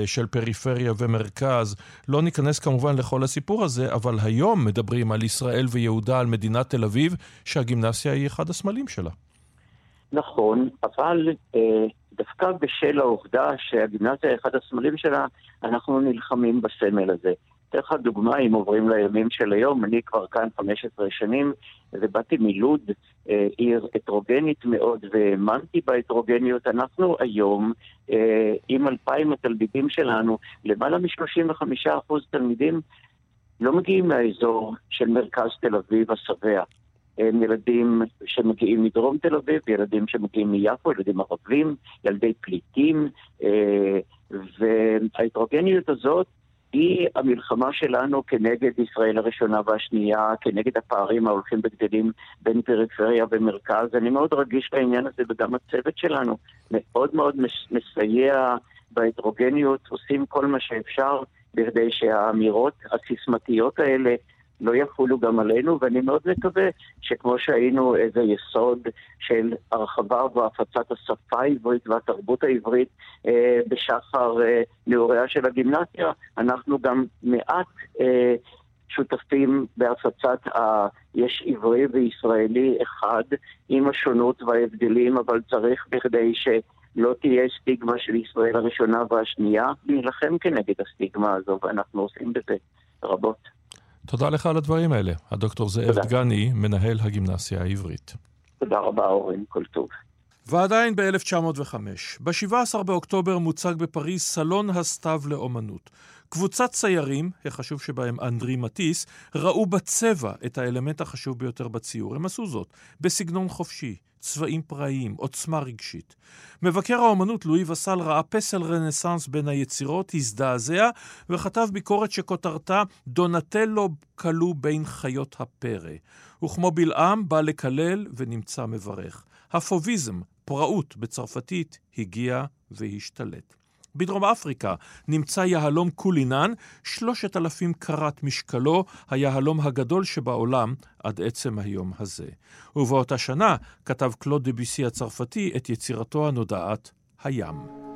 של פריפריה ומרכז. לא ניכנס כמובן לכל הסיפור הזה, אבל היום מדברים על ישראל ויהודה, על מדינת תל אביב, שהגימנסיה היא אחד הסמלים שלה. נכון, אבל אה, דווקא בשל העובדה שהגימנסיה היא אחד הסמלים שלה, אנחנו נלחמים בסמל הזה. אתן לך דוגמה, אם עוברים לימים של היום, אני כבר כאן 15 שנים, ובאתי מלוד, אה, עיר הטרוגנית מאוד, והאמנתי בהטרוגניות. אנחנו היום, אה, עם 2,000 התלמידים שלנו, למעלה מ-35% תלמידים לא מגיעים מהאזור של מרכז תל אביב, השבע. הם ילדים שמגיעים מדרום תל אביב, ילדים שמגיעים מיפו, ילדים ערבים, ילדי פליטים, אה, וההטרוגניות הזאת היא המלחמה שלנו כנגד ישראל הראשונה והשנייה, כנגד הפערים ההולכים וגדלים בין פריפריה ומרכז. אני מאוד רגיש לעניין הזה, וגם הצוות שלנו מאוד מאוד מסייע בהטרוגניות, עושים כל מה שאפשר בכדי שהאמירות הסיסמתיות האלה לא יחולו גם עלינו, ואני מאוד מקווה שכמו שהיינו איזה יסוד של הרחבה והפצת השפה העברית והתרבות העברית אה, בשחר אה, נעוריה של הגימנסיה, אנחנו גם מעט אה, שותפים בהפצת ה... יש עברי וישראלי אחד עם השונות וההבדלים, אבל צריך בכדי ש... לא תהיה סטיגמה של ישראל הראשונה והשנייה, להילחם כנגד הסטיגמה הזו, ואנחנו עושים בזה רבות. תודה לך על הדברים האלה. הדוקטור זאב דגני, מנהל הגימנסיה העברית. תודה רבה, אורן, כל טוב. ועדיין ב-1905, ב-17 באוקטובר מוצג בפריז סלון הסתיו לאומנות. קבוצת ציירים, החשוב שבהם אנדרי מטיס, ראו בצבע את האלמנט החשוב ביותר בציור. הם עשו זאת בסגנון חופשי, צבעים פראיים, עוצמה רגשית. מבקר האומנות לואי וסל ראה פסל רנסאנס בין היצירות, הזדעזע וכתב ביקורת שכותרתה דונטלו כלוא בין חיות הפרא. וכמו בלעם בא לקלל ונמצא מברך. הפוביזם, פראות בצרפתית, הגיע והשתלט. בדרום אפריקה נמצא יהלום קולינן, שלושת אלפים קראט משקלו, היהלום הגדול שבעולם עד עצם היום הזה. ובאותה שנה כתב קלוד דביסי הצרפתי את יצירתו הנודעת, הים.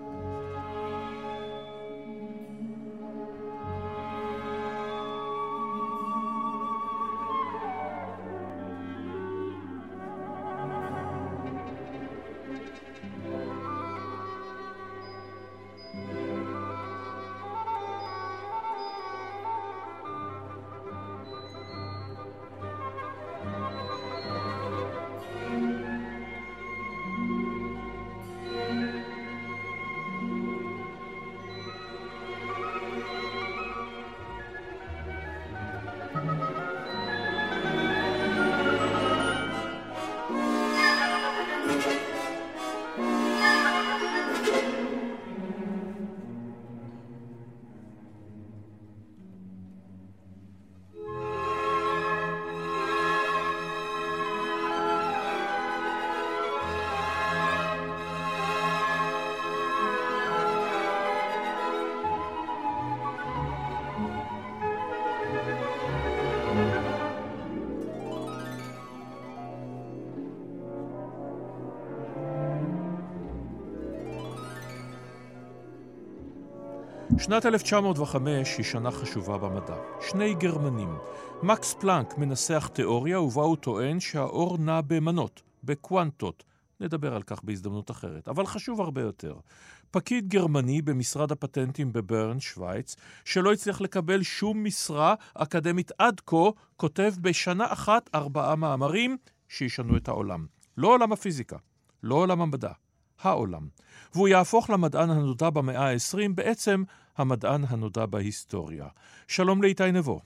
שנת 1905 היא שנה חשובה במדע. שני גרמנים. מקס פלנק מנסח תיאוריה ובה הוא טוען שהאור נע במנות, בקוונטות. נדבר על כך בהזדמנות אחרת, אבל חשוב הרבה יותר. פקיד גרמני במשרד הפטנטים בברן, שווייץ, שלא הצליח לקבל שום משרה אקדמית עד כה, כותב בשנה אחת ארבעה מאמרים שישנו את העולם. לא עולם הפיזיקה, לא עולם המדע, העולם. והוא יהפוך למדען הנודע במאה ה-20, בעצם המדען הנודע בהיסטוריה. שלום לאיתי נבו.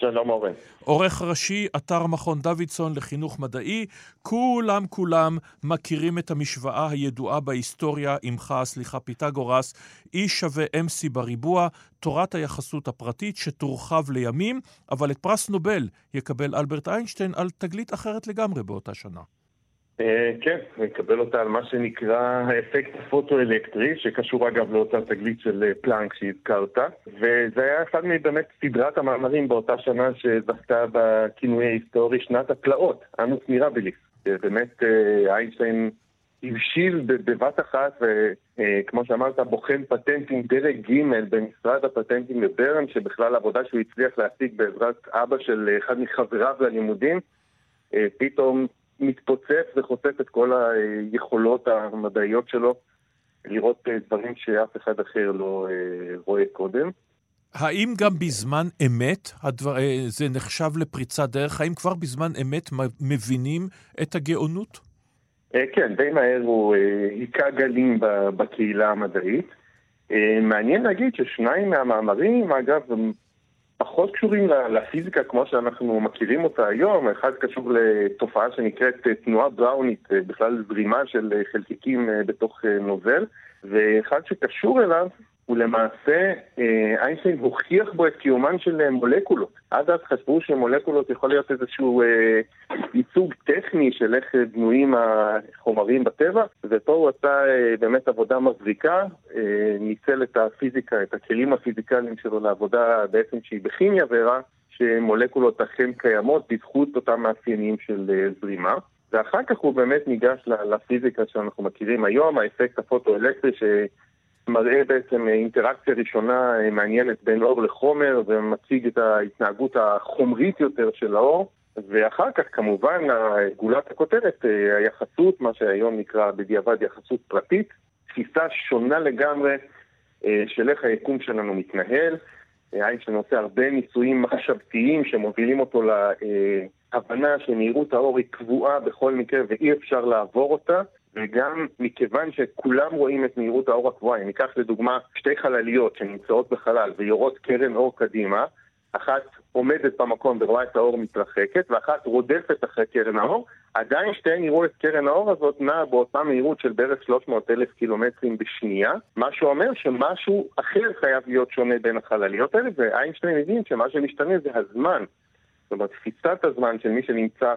שלום אורן. עורך ראשי, אתר מכון דוידסון לחינוך מדעי, כולם כולם מכירים את המשוואה הידועה בהיסטוריה, עמך הסליחה פיתגורס, E שווה MC בריבוע, תורת היחסות הפרטית שתורחב לימים, אבל את פרס נובל יקבל אלברט איינשטיין על תגלית אחרת לגמרי באותה שנה. כן, נקבל אותה על מה שנקרא האפקט הפוטואלקטרי, שקשור אגב לאותה תגלית של פלאנק שהזכרת, וזה היה אחד מבאמת סדרת המאמרים באותה שנה שזכתה בכינוי ההיסטורי שנת הפלאות, אנוס מירביליס. באמת איינשטיין הבשיל בבת אחת, וכמו שאמרת, בוחן פטנטים דרג ג' במשרד הפטנטים בברן, שבכלל עבודה שהוא הצליח להשיג בעזרת אבא של אחד מחבריו ללימודים, פתאום מתפוצץ וחושף את כל היכולות המדעיות שלו, לראות דברים שאף אחד אחר לא רואה קודם. האם גם בזמן אמת הדבר, זה נחשב לפריצת דרך? האם כבר בזמן אמת מבינים את הגאונות? כן, די מהר הוא היכה גלים בקהילה המדעית. מעניין להגיד ששניים מהמאמרים, אגב, פחות קשורים לפיזיקה כמו שאנחנו מכירים אותה היום, אחד קשור לתופעה שנקראת תנועה בראונית, בכלל זרימה של חלקיקים בתוך נוזל, ואחד שקשור אליו הוא למעשה, איינשטיין הוכיח בו את קיומן של מולקולות. עד אז חשבו שמולקולות יכול להיות איזשהו ייצוג טכני של איך בנויים החומרים בטבע, ופה הוא עשה באמת עבודה מבריקה, ניצל את הפיזיקה, את הכלים הפיזיקליים שלו לעבודה בעצם שהיא בכימיה, והראה שמולקולות אכן קיימות בזכות אותם מאפיינים של זרימה. ואחר כך הוא באמת ניגש לפיזיקה שאנחנו מכירים היום, האפקט הפוטואלקטרי ש... מראה בעצם אינטראקציה ראשונה מעניינת בין אור לחומר ומציג את ההתנהגות החומרית יותר של האור ואחר כך כמובן גולת הכותרת, היחסות, מה שהיום נקרא בדיעבד יחסות פרטית, תפיסה שונה לגמרי של איך היקום שלנו מתנהל. איינשטיין עושה הרבה ניסויים מחשבתיים שמובילים אותו להבנה שמהירות האור היא קבועה בכל מקרה ואי אפשר לעבור אותה וגם מכיוון שכולם רואים את מהירות האור הקבועה, אם ניקח לדוגמה שתי חלליות שנמצאות בחלל ויורות קרן אור קדימה, אחת עומדת במקום ורואה את האור מתרחקת, ואחת רודפת אחרי קרן האור, עדיין שתיהן יראו את קרן האור הזאת נעה באותה מהירות של בערך 300 אלף קילומטרים בשנייה, מה שאומר שמשהו אחר חייב להיות שונה בין החלליות האלה, ואיינשטיין הבין שמה שמשתנה זה הזמן. זאת אומרת, תפיסת הזמן של מי שנמצא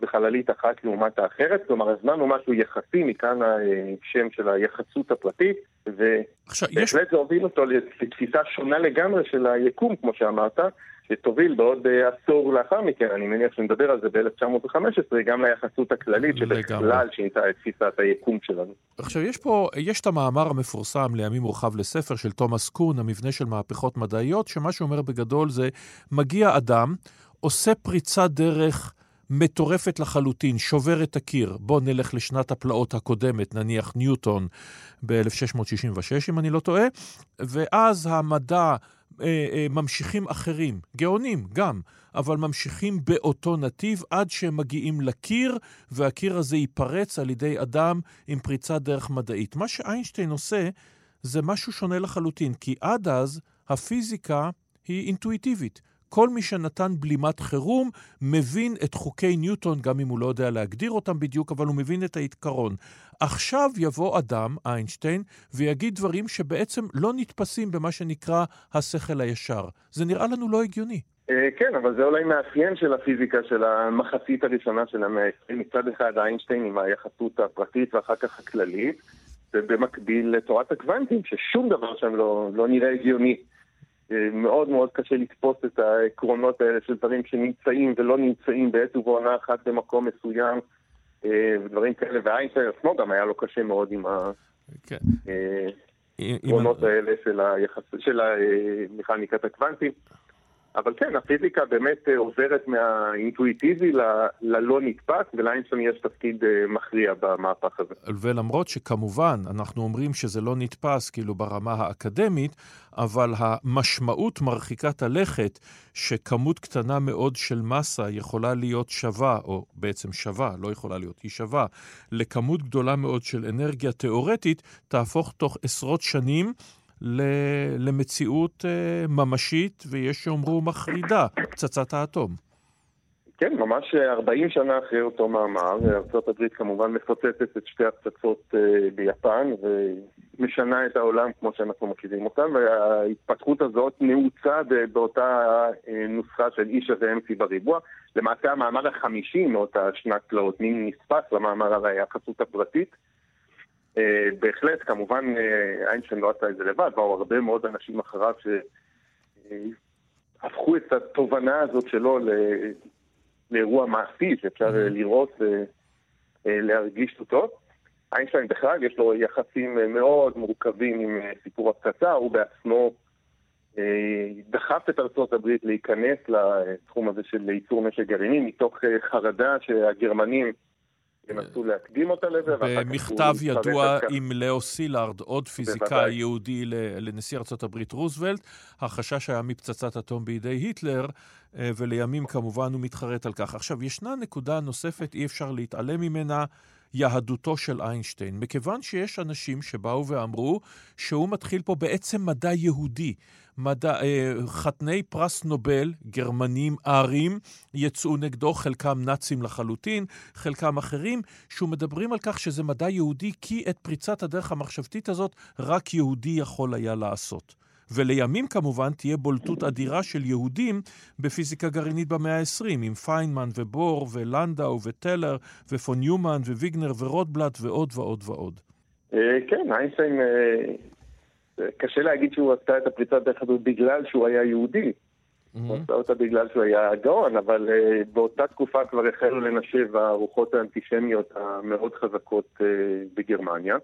בחללית אחת לעומת האחרת, כלומר הזמן הוא משהו יחסי, מכאן השם של היחסות הפרטית, ובהחלט זה הוביל אותו לתפיסה שונה לגמרי של היקום, כמו שאמרת, שתוביל בעוד עשור לאחר מכן, אני מניח שנדבר על זה ב-1915, גם ליחסות הכללית שבכלל שינתה את תפיסת היקום שלנו. עכשיו, יש פה, יש את המאמר המפורסם לימים מורחב לספר של תומאס קון, המבנה של מהפכות מדעיות, שמה שאומר בגדול זה, מגיע אדם, עושה פריצת דרך מטורפת לחלוטין, שובר את הקיר. בואו נלך לשנת הפלאות הקודמת, נניח ניוטון ב-1666, אם אני לא טועה, ואז המדע אה, אה, ממשיכים אחרים, גאונים גם, אבל ממשיכים באותו נתיב עד שהם מגיעים לקיר, והקיר הזה ייפרץ על ידי אדם עם פריצת דרך מדעית. מה שאיינשטיין עושה זה משהו שונה לחלוטין, כי עד אז הפיזיקה היא אינטואיטיבית. כל מי שנתן בלימת חירום מבין את חוקי ניוטון, גם אם הוא לא יודע להגדיר אותם בדיוק, אבל הוא מבין את העיקרון. עכשיו יבוא אדם, איינשטיין, ויגיד דברים שבעצם לא נתפסים במה שנקרא השכל הישר. זה נראה לנו לא הגיוני. כן, אבל זה אולי מאפיין של הפיזיקה של המחצית הראשונה של המאה ה-20. מצד אחד איינשטיין עם היחסות הפרטית ואחר כך הכללית, ובמקביל לתורת הקוונטים, ששום דבר שם לא, לא נראה הגיוני. מאוד מאוד קשה לתפוס את העקרונות האלה של דברים שנמצאים ולא נמצאים בעת ובעונה אחת במקום מסוים ודברים כאלה, ואיינשטיין עצמו גם היה לו קשה מאוד עם העקרונות האלה של המכניקת הקוונטים. אבל כן, הפיזיקה באמת עוברת מהאינטואיטיבי ללא נתפס, ולאיינשטיין יש תפקיד מכריע במהפך הזה. ולמרות שכמובן אנחנו אומרים שזה לא נתפס כאילו ברמה האקדמית, אבל המשמעות מרחיקת הלכת שכמות קטנה מאוד של מסה יכולה להיות שווה, או בעצם שווה, לא יכולה להיות, היא שווה, לכמות גדולה מאוד של אנרגיה תיאורטית, תהפוך תוך עשרות שנים למציאות ממשית, ויש שאומרו מחרידה, פצצת האטום. כן, ממש 40 שנה אחרי אותו מאמר, ארה"ב כמובן מפוצצת את שתי הפצצות ביפן ומשנה את העולם כמו שאנחנו מכירים אותם, וההתפתחות הזאת נעוצה באותה נוסחה של אי שווה MC בריבוע. למעשה המאמר החמישי מאותה שנת פלאות, מין נספס למאמר על היחסות הפרטית. בהחלט, כמובן איינשטיין לא עשה את זה לבד, באו הרבה מאוד אנשים אחריו שהפכו את התובנה הזאת שלו לאירוע מעשי שאפשר לראות ולהרגיש אותו. איינשטיין בכלל יש לו יחסים מאוד מורכבים עם סיפור הפצצה, הוא בעצמו דחף את ארצות הברית להיכנס לתחום הזה של ייצור נשק גרעיני מתוך חרדה שהגרמנים ינסו להקדים אותה לזה. במכתב ידוע עם לאו סילארד, עוד פיזיקאי יהודי לנשיא ארצות הברית רוזוולט, החשש היה מפצצת אטום בידי היטלר, ולימים כמובן הוא מתחרט על כך. עכשיו, ישנה נקודה נוספת, אי אפשר להתעלם ממנה, יהדותו של איינשטיין. מכיוון שיש אנשים שבאו ואמרו שהוא מתחיל פה בעצם מדע יהודי. מדע, חתני פרס נובל, גרמנים, ארים, יצאו נגדו, חלקם נאצים לחלוטין, חלקם אחרים, שהוא מדברים על כך שזה מדע יהודי, כי את פריצת הדרך המחשבתית הזאת רק יהודי יכול היה לעשות. ולימים כמובן תהיה בולטות אדירה של יהודים בפיזיקה גרעינית במאה ה-20, עם פיינמן ובור ולנדאו וטלר ופון יומן וויגנר ורוטבלט ועוד ועוד ועוד. כן, איינשטיין, קשה להגיד שהוא עשה את הפריצת דרך הזאת בגלל שהוא היה יהודי. הוא עשה אותה בגלל שהוא היה גאון, אבל באותה תקופה כבר החלו לנשב הרוחות האנטישמיות המאוד חזקות בגרמניה.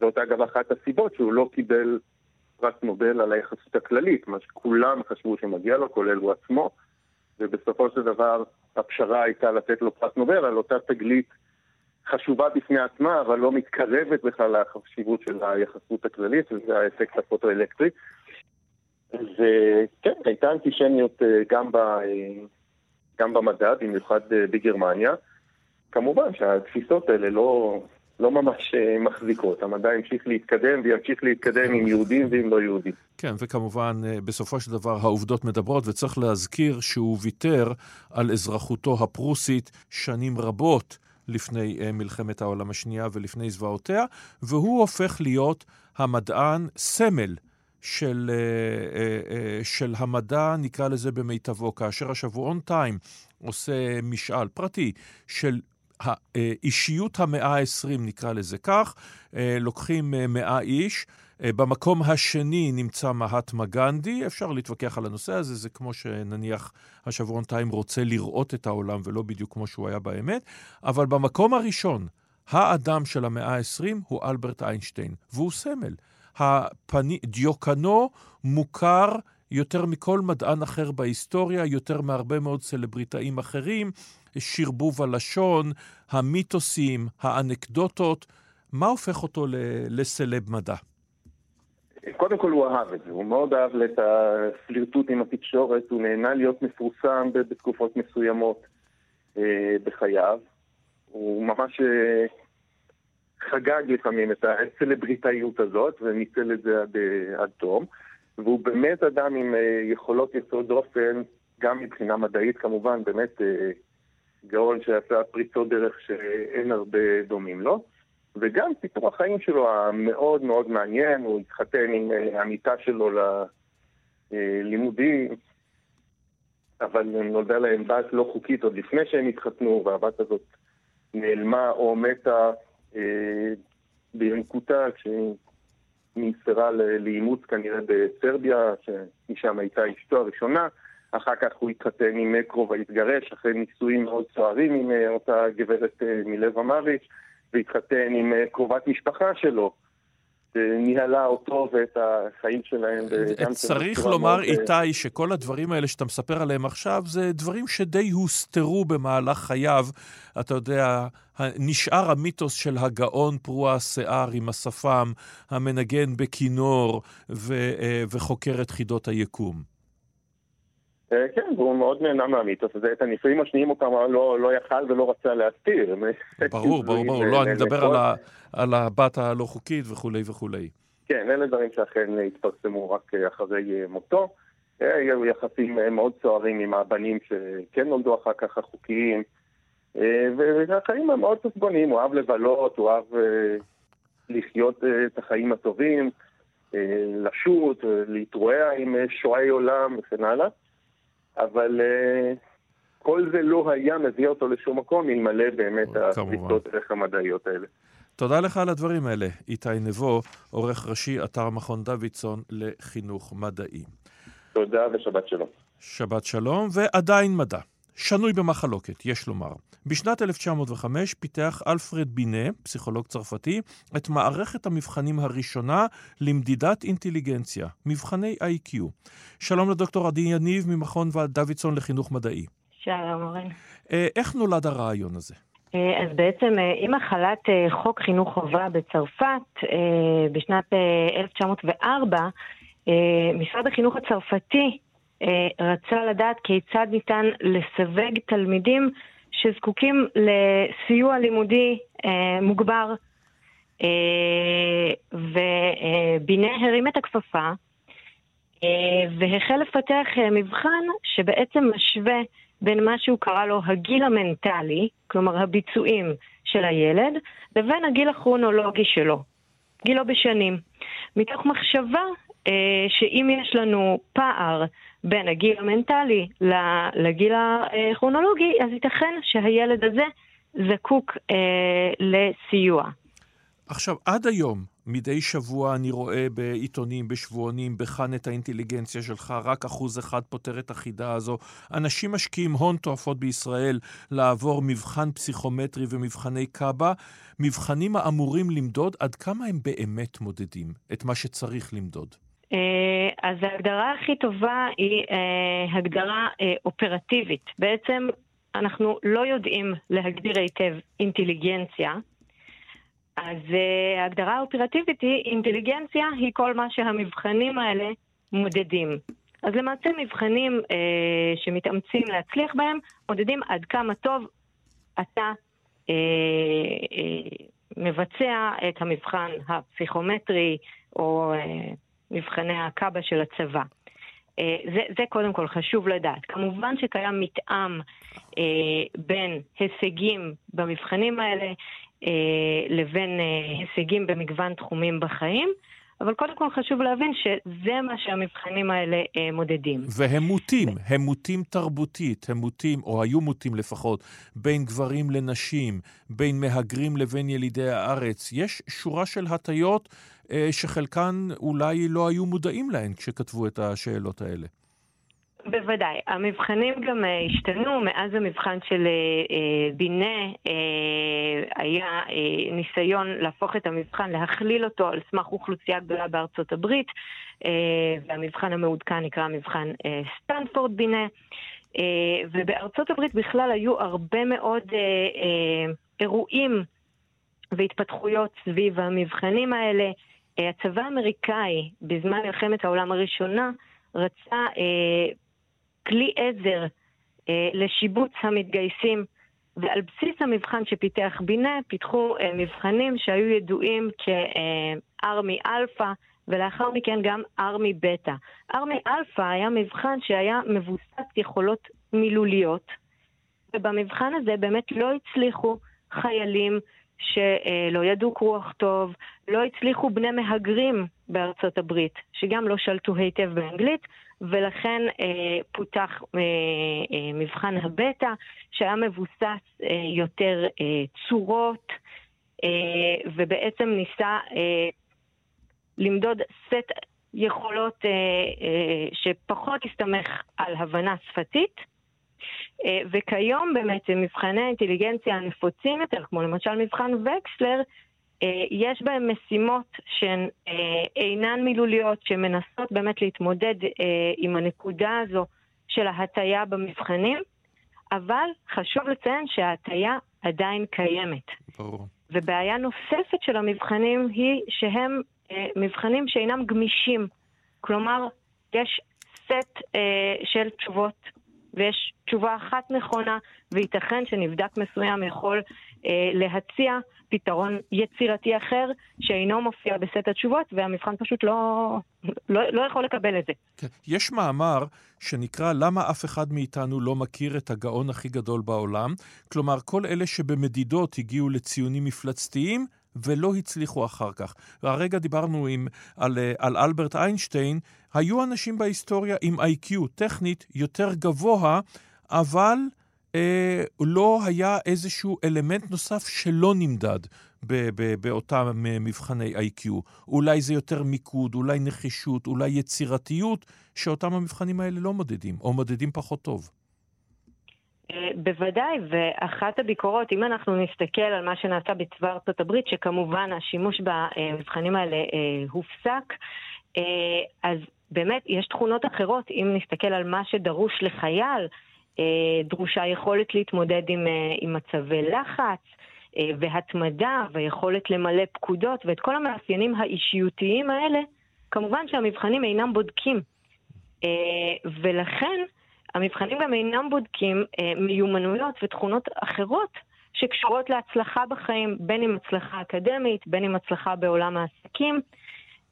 זאת אגב אחת הסיבות שהוא לא קיבל פרס נובל על היחסות הכללית, מה שכולם חשבו שמגיע לו, כולל הוא עצמו, ובסופו של דבר הפשרה הייתה לתת לו פרס נובל על אותה תגלית חשובה בפני עצמה, אבל לא מתקרבת בכלל לחשיבות של היחסות הכללית, וזה האפקט הפוטואלקטרי. וכן, הייתה אנטישמיות גם, ב, גם במדע, במיוחד בגרמניה. כמובן שהתפיסות האלה לא, לא ממש אה, מחזיקות. המדע המשיך להתקדם וימשיך להתקדם עם יהודים ועם לא יהודים. כן, וכמובן, אה, בסופו של דבר העובדות מדברות, וצריך להזכיר שהוא ויתר על אזרחותו הפרוסית שנים רבות לפני אה, מלחמת העולם השנייה ולפני זוועותיה, והוא הופך להיות המדען סמל. של, של המדע, נקרא לזה במיטבו, כאשר השבועון טיים עושה משאל פרטי של האישיות המאה ה-20, נקרא לזה כך, אה, לוקחים אה, מאה איש. אה, במקום השני נמצא מהטמה גנדי, אפשר להתווכח על הנושא הזה, זה כמו שנניח השבועון טיים רוצה לראות את העולם ולא בדיוק כמו שהוא היה באמת, אבל במקום הראשון, האדם של המאה ה-20 הוא אלברט איינשטיין, והוא סמל. הפני, דיוקנו מוכר יותר מכל מדען אחר בהיסטוריה, יותר מהרבה מאוד סלבריטאים אחרים. שרבוב הלשון, המיתוסים, האנקדוטות. מה הופך אותו לסלב מדע? קודם כל הוא אהב את זה, הוא מאוד אהב את הפלירטוט עם התקשורת, הוא נהנה להיות מפורסם בתקופות מסוימות אה, בחייו. הוא ממש אה, חגג לפעמים את הסלבריטאיות הזאת וניצל את זה עד, אה, עד תום. והוא באמת אדם עם יכולות יסוד דופן, גם מבחינה מדעית כמובן, באמת גאון שעשה פריצות דרך שאין הרבה דומים לו. וגם סיפור החיים שלו המאוד מאוד מעניין, הוא התחתן עם אה, עמיתה שלו ללימודים, אבל נולדה להם בת לא חוקית עוד לפני שהם התחתנו, והבת הזאת נעלמה או מתה אה, בינקותה כשהיא נמסרה לאימוץ כנראה בסרביה, שמשם הייתה אשתו הראשונה. אחר כך הוא התחתן עם קרוב והתגרש, אחרי נישואים מאוד סוערים עם אה, אותה גברת אה, מלב אמריץ', והתחתן עם אה, קרובת משפחה שלו, שניהלה אותו ואת החיים שלהם. צריך לומר, מאוד... איתי, שכל הדברים האלה שאתה מספר עליהם עכשיו, זה דברים שדי הוסתרו במהלך חייו. אתה יודע, נשאר המיתוס של הגאון פרוע השיער עם השפם, המנגן בכינור וחוקר את חידות היקום. אה, כן, והוא מאוד נהנה מהמיתוס הזה. את הנישואים השניים הוא כמובן לא, לא יכל ולא רצה להסתיר. ברור, ברור, ברור. לא, אני מדבר על, ה, על הבת הלא חוקית וכולי וכולי. כן, אלה דברים שאכן התפרסמו רק אחרי אה, מותו. אה, היו יחסים מאוד סוערים עם הבנים שכן נולדו אחר כך החוקיים. והחיים הם מאוד ססגוניים, הוא אהב לבלות, הוא אהב לחיות את החיים הטובים, לשוט, להתרועע עם שועי עולם וכן הלאה. אבל uh, כל זה לא היה מביא אותו לשום מקום אלמלא באמת הפריצות דרך המדעיות האלה. תודה לך על הדברים האלה. איתי נבו, עורך ראשי, אתר מכון דוידסון לחינוך מדעי. תודה ושבת שלום. שבת שלום, ועדיין מדע. שנוי במחלוקת, יש לומר. בשנת 1905 פיתח אלפרד בינה, פסיכולוג צרפתי, את מערכת המבחנים הראשונה למדידת אינטליגנציה, מבחני איי-קיו. שלום לדוקטור עדי יניב ממכון דוידסון לחינוך מדעי. שלום, אורן. אה, איך נולד הרעיון הזה? אה, אז בעצם אה, עם החלת חוק חינוך חובה בצרפת בשנת 1904, משרד החינוך הצרפתי רצה לדעת כיצד ניתן לסווג תלמידים שזקוקים לסיוע לימודי אה, מוגבר. אה, ובינה הרים את הכפפה אה, והחל לפתח אה, מבחן שבעצם משווה בין מה שהוא קרא לו הגיל המנטלי, כלומר הביצועים של הילד, לבין הגיל הכרונולוגי שלו, גילו בשנים. מתוך מחשבה אה, שאם יש לנו פער בין הגיל המנטלי לגיל הכרונולוגי, אז ייתכן שהילד הזה זקוק אה, לסיוע. עכשיו, עד היום, מדי שבוע אני רואה בעיתונים, בשבועונים, בחן את האינטליגנציה שלך, רק אחוז אחד פותר את החידה הזו. אנשים משקיעים הון תועפות בישראל לעבור מבחן פסיכומטרי ומבחני קאבה, מבחנים האמורים למדוד עד כמה הם באמת מודדים את מה שצריך למדוד. אה, אז ההגדרה הכי טובה היא אה, הגדרה אה, אופרטיבית. בעצם אנחנו לא יודעים להגדיר היטב אינטליגנציה, אז ההגדרה האופרטיבית היא אינטליגנציה היא כל מה שהמבחנים האלה מודדים. אז למעשה מבחנים אה, שמתאמצים להצליח בהם, מודדים עד כמה טוב אתה אה, אה, מבצע את המבחן הפסיכומטרי או אה, מבחני הקאבה של הצבא. אה, זה, זה קודם כל חשוב לדעת. כמובן שקיים מתאם אה, בין הישגים במבחנים האלה אה, לבין אה, הישגים במגוון תחומים בחיים. אבל קודם כל חשוב להבין שזה מה שהמבחנים האלה אה, מודדים. והם מוטים, הם מוטים תרבותית, הם מוטים, או היו מוטים לפחות, בין גברים לנשים, בין מהגרים לבין ילידי הארץ. יש שורה של הטיות שחלקן אולי לא היו מודעים להן כשכתבו את השאלות האלה. בוודאי. המבחנים גם אה, השתנו מאז המבחן של אה, אה, בינה, היה ניסיון להפוך את המבחן, להכליל אותו על סמך אוכלוסייה גדולה בארצות הברית, והמבחן המעודכן נקרא מבחן סטנפורד בינה. ובארצות הברית בכלל היו הרבה מאוד אירועים והתפתחויות סביב המבחנים האלה. הצבא האמריקאי, בזמן מלחמת העולם הראשונה, רצה כלי עזר אה, לשיבוץ המתגייסים, ועל בסיס המבחן שפיתח בינה, פיתחו אה, מבחנים שהיו ידועים כ Army Alpha, ולאחר מכן גם Army Beta. Army Alpha היה מבחן שהיה מבוסס יכולות מילוליות, ובמבחן הזה באמת לא הצליחו חיילים שלא ידעו קרוא וכתוב, לא הצליחו בני מהגרים בארצות הברית, שגם לא שלטו היטב באנגלית, ולכן אה, פותח אה, אה, מבחן הבטא, שהיה מבוסס אה, יותר אה, צורות, אה, ובעצם ניסה אה, למדוד סט יכולות אה, אה, שפחות הסתמך על הבנה שפתית. אה, וכיום באמת מבחני האינטליגנציה הנפוצים יותר, כמו למשל מבחן וקסלר, אה, יש בהם משימות שהן אה, אינן מילוליות, שמנסות באמת להתמודד עם הנקודה הזו של ההטייה במבחנים, אבל חשוב לציין שההטייה עדיין קיימת. ברור. ובעיה נוספת של המבחנים היא שהם מבחנים שאינם גמישים. כלומר, יש סט של תשובות ויש תשובה אחת נכונה, וייתכן שנבדק מסוים יכול אה, להציע פתרון יצירתי אחר שאינו מופיע בסט התשובות, והמבחן פשוט לא, לא, לא יכול לקבל את זה. כן. יש מאמר שנקרא למה אף אחד מאיתנו לא מכיר את הגאון הכי גדול בעולם? כלומר, כל אלה שבמדידות הגיעו לציונים מפלצתיים, ולא הצליחו אחר כך. והרגע דיברנו עם, על, אה, על אלברט איינשטיין, היו אנשים בהיסטוריה עם איי-קיו טכנית יותר גבוה, אבל אה, לא היה איזשהו אלמנט נוסף שלא נמדד באותם מבחני איי-קיו. אולי זה יותר מיקוד, אולי נחישות, אולי יצירתיות, שאותם המבחנים האלה לא מודדים, או מודדים פחות טוב. אה, בוודאי, ואחת הביקורות, אם אנחנו נסתכל על מה שנעשה בצבא ארצות הברית, שכמובן השימוש במבחנים האלה אה, הופסק, אה, אז באמת יש תכונות אחרות, אם נסתכל על מה שדרוש לחייל, דרושה יכולת להתמודד עם, עם מצבי לחץ, והתמדה, ויכולת למלא פקודות, ואת כל המאפיינים האישיותיים האלה, כמובן שהמבחנים אינם בודקים. ולכן, המבחנים גם אינם בודקים אה, מיומנויות ותכונות אחרות שקשורות להצלחה בחיים, בין אם הצלחה אקדמית, בין אם הצלחה בעולם העסקים.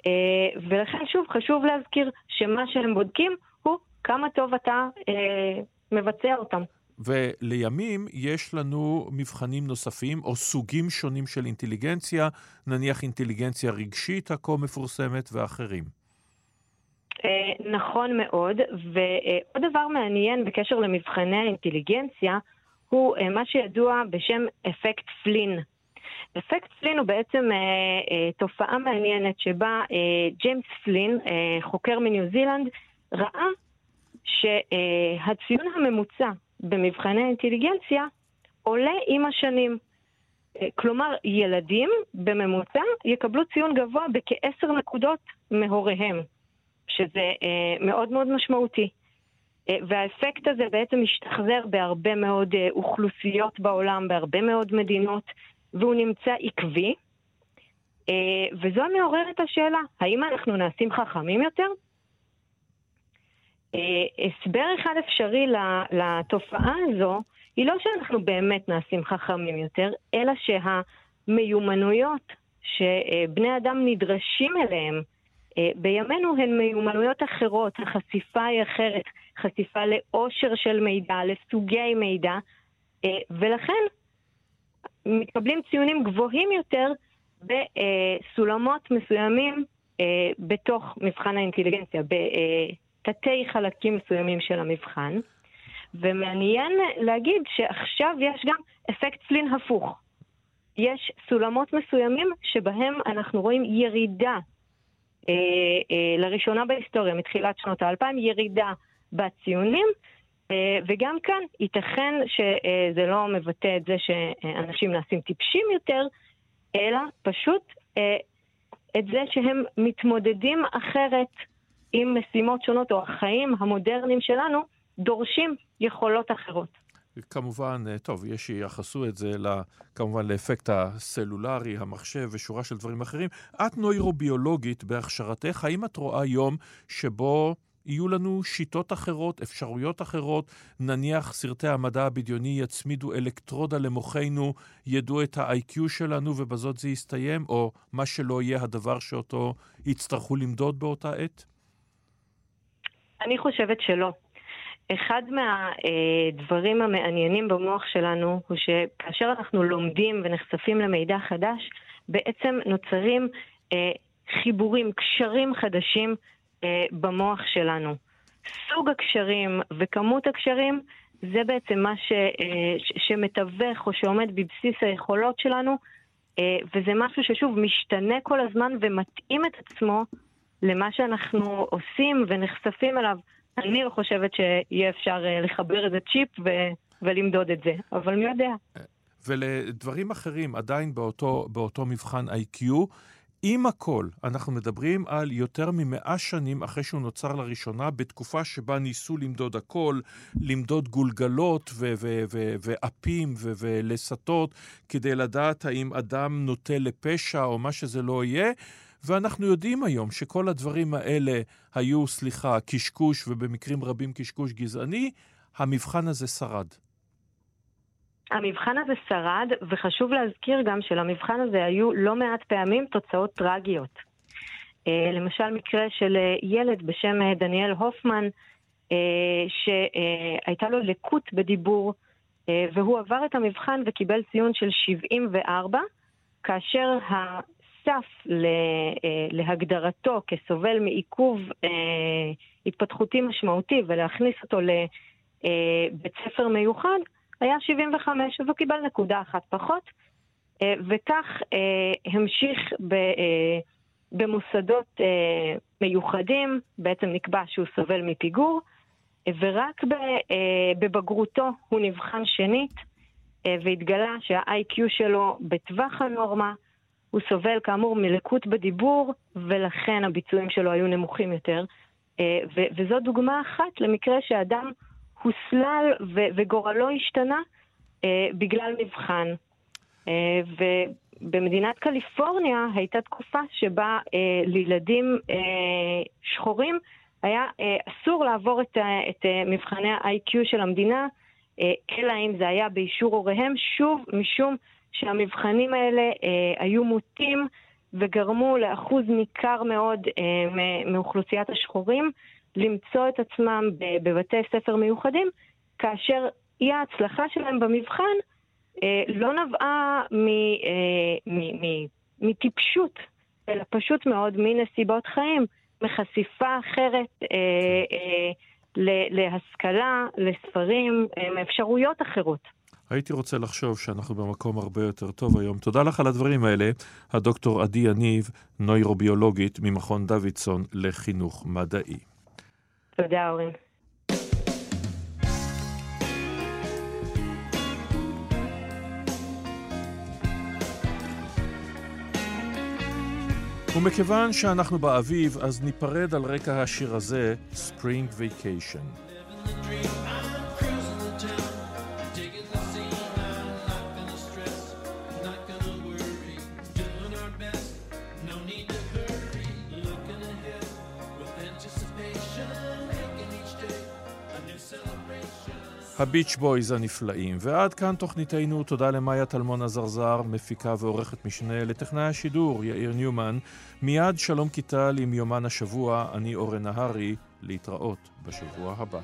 אה, ולכן שוב, חשוב להזכיר שמה שהם בודקים הוא כמה טוב אתה אה, מבצע אותם. ולימים יש לנו מבחנים נוספים או סוגים שונים של אינטליגנציה, נניח אינטליגנציה רגשית הכה מפורסמת ואחרים. אה, נכון מאוד, ועוד דבר מעניין בקשר למבחני האינטליגנציה הוא אה, מה שידוע בשם אפקט פלין. אפקט פלין הוא בעצם אה, אה, תופעה מעניינת שבה אה, ג'יימס פלין, אה, חוקר מניו זילנד, ראה שהציון הממוצע במבחני האינטליגנציה עולה עם השנים. אה, כלומר, ילדים בממוצע יקבלו ציון גבוה בכעשר נקודות מהוריהם. שזה אה, מאוד מאוד משמעותי. אה, והאפקט הזה בעצם משתחזר בהרבה מאוד אה, אוכלוסיות בעולם, בהרבה מאוד מדינות, והוא נמצא עקבי. וזו מעוררת השאלה, האם אנחנו נעשים חכמים יותר? הסבר אחד אפשרי לתופעה הזו היא לא שאנחנו באמת נעשים חכמים יותר, אלא שה... המיומנויות שבני אדם נדרשים אליהם בימינו הן מיומנויות אחרות, החשיפה היא אחרת, חשיפה לעושר של מידע, לסוגי מידע, אה, ולכן מתקבלים ציונים גבוהים יותר בסולמות מסוימים אה, בתוך מבחן האינטליגנציה, בתתי חלקים מסוימים של המבחן. ומעניין להגיד שעכשיו יש גם אפקט פלין הפוך. יש סולמות מסוימים שבהם אנחנו רואים ירידה, אה, אה, לראשונה בהיסטוריה, מתחילת שנות האלפיים, ירידה בציונים, אה, וגם כאן ייתכן שזה לא מבטא את זה שאנשים נעשים טיפשים יותר, אלא פשוט אה, את זה שהם מתמודדים אחרת עם משימות שונות, או החיים המודרניים שלנו דורשים יכולות אחרות. כמובן, אה, טוב, יש שיחסו את זה כמובן לאפקט הסלולרי, המחשב ושורה של דברים אחרים. את נוירוביולוגית בהכשרתך, האם את רואה יום שבו יהיו לנו שיטות אחרות, אפשרויות אחרות, נניח סרטי המדע הבדיוני יצמידו אלקטרודה למוחנו, ידעו את ה-IQ שלנו ובזאת זה יסתיים, או מה שלא יהיה הדבר שאותו יצטרכו למדוד באותה עת? אני חושבת שלא. אחד מהדברים המעניינים במוח שלנו הוא שכאשר אנחנו לומדים ונחשפים למידע חדש, בעצם נוצרים אה, חיבורים, קשרים חדשים אה, במוח שלנו. סוג הקשרים וכמות הקשרים זה בעצם מה ש, אה, ש, שמתווך או שעומד בבסיס היכולות שלנו, וזה משהו ששוב משתנה כל הזמן ומתאים את עצמו למה שאנחנו עושים ונחשפים אליו. אני לא חושבת שיהיה אפשר לחבר איזה צ'יפ ו- ולמדוד את זה, אבל מי יודע. ולדברים אחרים, עדיין באותו, באותו מבחן IQ, עם הכל, אנחנו מדברים על יותר ממאה שנים אחרי שהוא נוצר לראשונה, בתקופה שבה ניסו למדוד הכל, למדוד גולגלות ואפים ולסתות, כדי לדעת האם אדם נוטה לפשע או מה שזה לא יהיה. ואנחנו יודעים היום שכל הדברים האלה היו, סליחה, קשקוש, ובמקרים רבים קשקוש גזעני, המבחן הזה שרד. המבחן הזה שרד, וחשוב להזכיר גם שלמבחן הזה היו לא מעט פעמים תוצאות טרגיות. אה, למשל מקרה של אה, ילד בשם אה, דניאל הופמן, שהייתה לו לקות בדיבור, והוא עבר את המבחן וקיבל ציון של 74, כאשר הסף להגדרתו כסובל מעיכוב התפתחותי משמעותי ולהכניס אותו לבית ספר מיוחד, היה 75, אז הוא קיבל נקודה אחת פחות, אה, וכך אה, המשיך ב, אה, במוסדות מיוחדים, בעצם נקבע שהוא סובל מפיגור, ורק בבגרותו הוא נבחן שנית, והתגלה שה-IQ שלו בטווח הנורמה, הוא סובל כאמור מלקות בדיבור, ולכן הביצועים שלו היו נמוכים יותר. וזו דוגמה אחת למקרה שאדם הוסלל ו- וגורלו השתנה אה, בגלל מבחן. אה, ובמדינת קליפורניה הייתה תקופה שבה אה, לילדים אה, שחורים היה אה, אסור לעבור את, את אה, מבחני ה-IQ של המדינה, אה, אלא אם זה היה באישור הוריהם, שוב משום שהמבחנים האלה אה, היו מוטים וגרמו לאחוז ניכר מאוד אה, מאוכלוסיית השחורים למצוא את עצמם בבתי ספר מיוחדים, כאשר אי ההצלחה שלהם במבחן אה, לא נבעה אה, מטיפשות, אלא פשוט מאוד מנסיבות חיים, מחשיפה אחרת אה, להשכלה, לספרים, מאפשרויות אחרות. הייתי רוצה לחשוב שאנחנו במקום הרבה יותר טוב היום. תודה לך על הדברים האלה, הדוקטור עדי יניב, נוירוביולוגית ממכון דוידסון לחינוך מדעי. תודה, אורן. ומכיוון שאנחנו באביב, אז ניפרד על רקע השיר הזה, Spring Vacation. הביץ' בויז הנפלאים. ועד כאן תוכניתנו, תודה למאיה טלמון עזרזר, מפיקה ועורכת משנה, לטכנאי השידור יאיר ניומן. מיד שלום כיטל עם יומן השבוע, אני אורן נהרי, להתראות בשבוע הבא.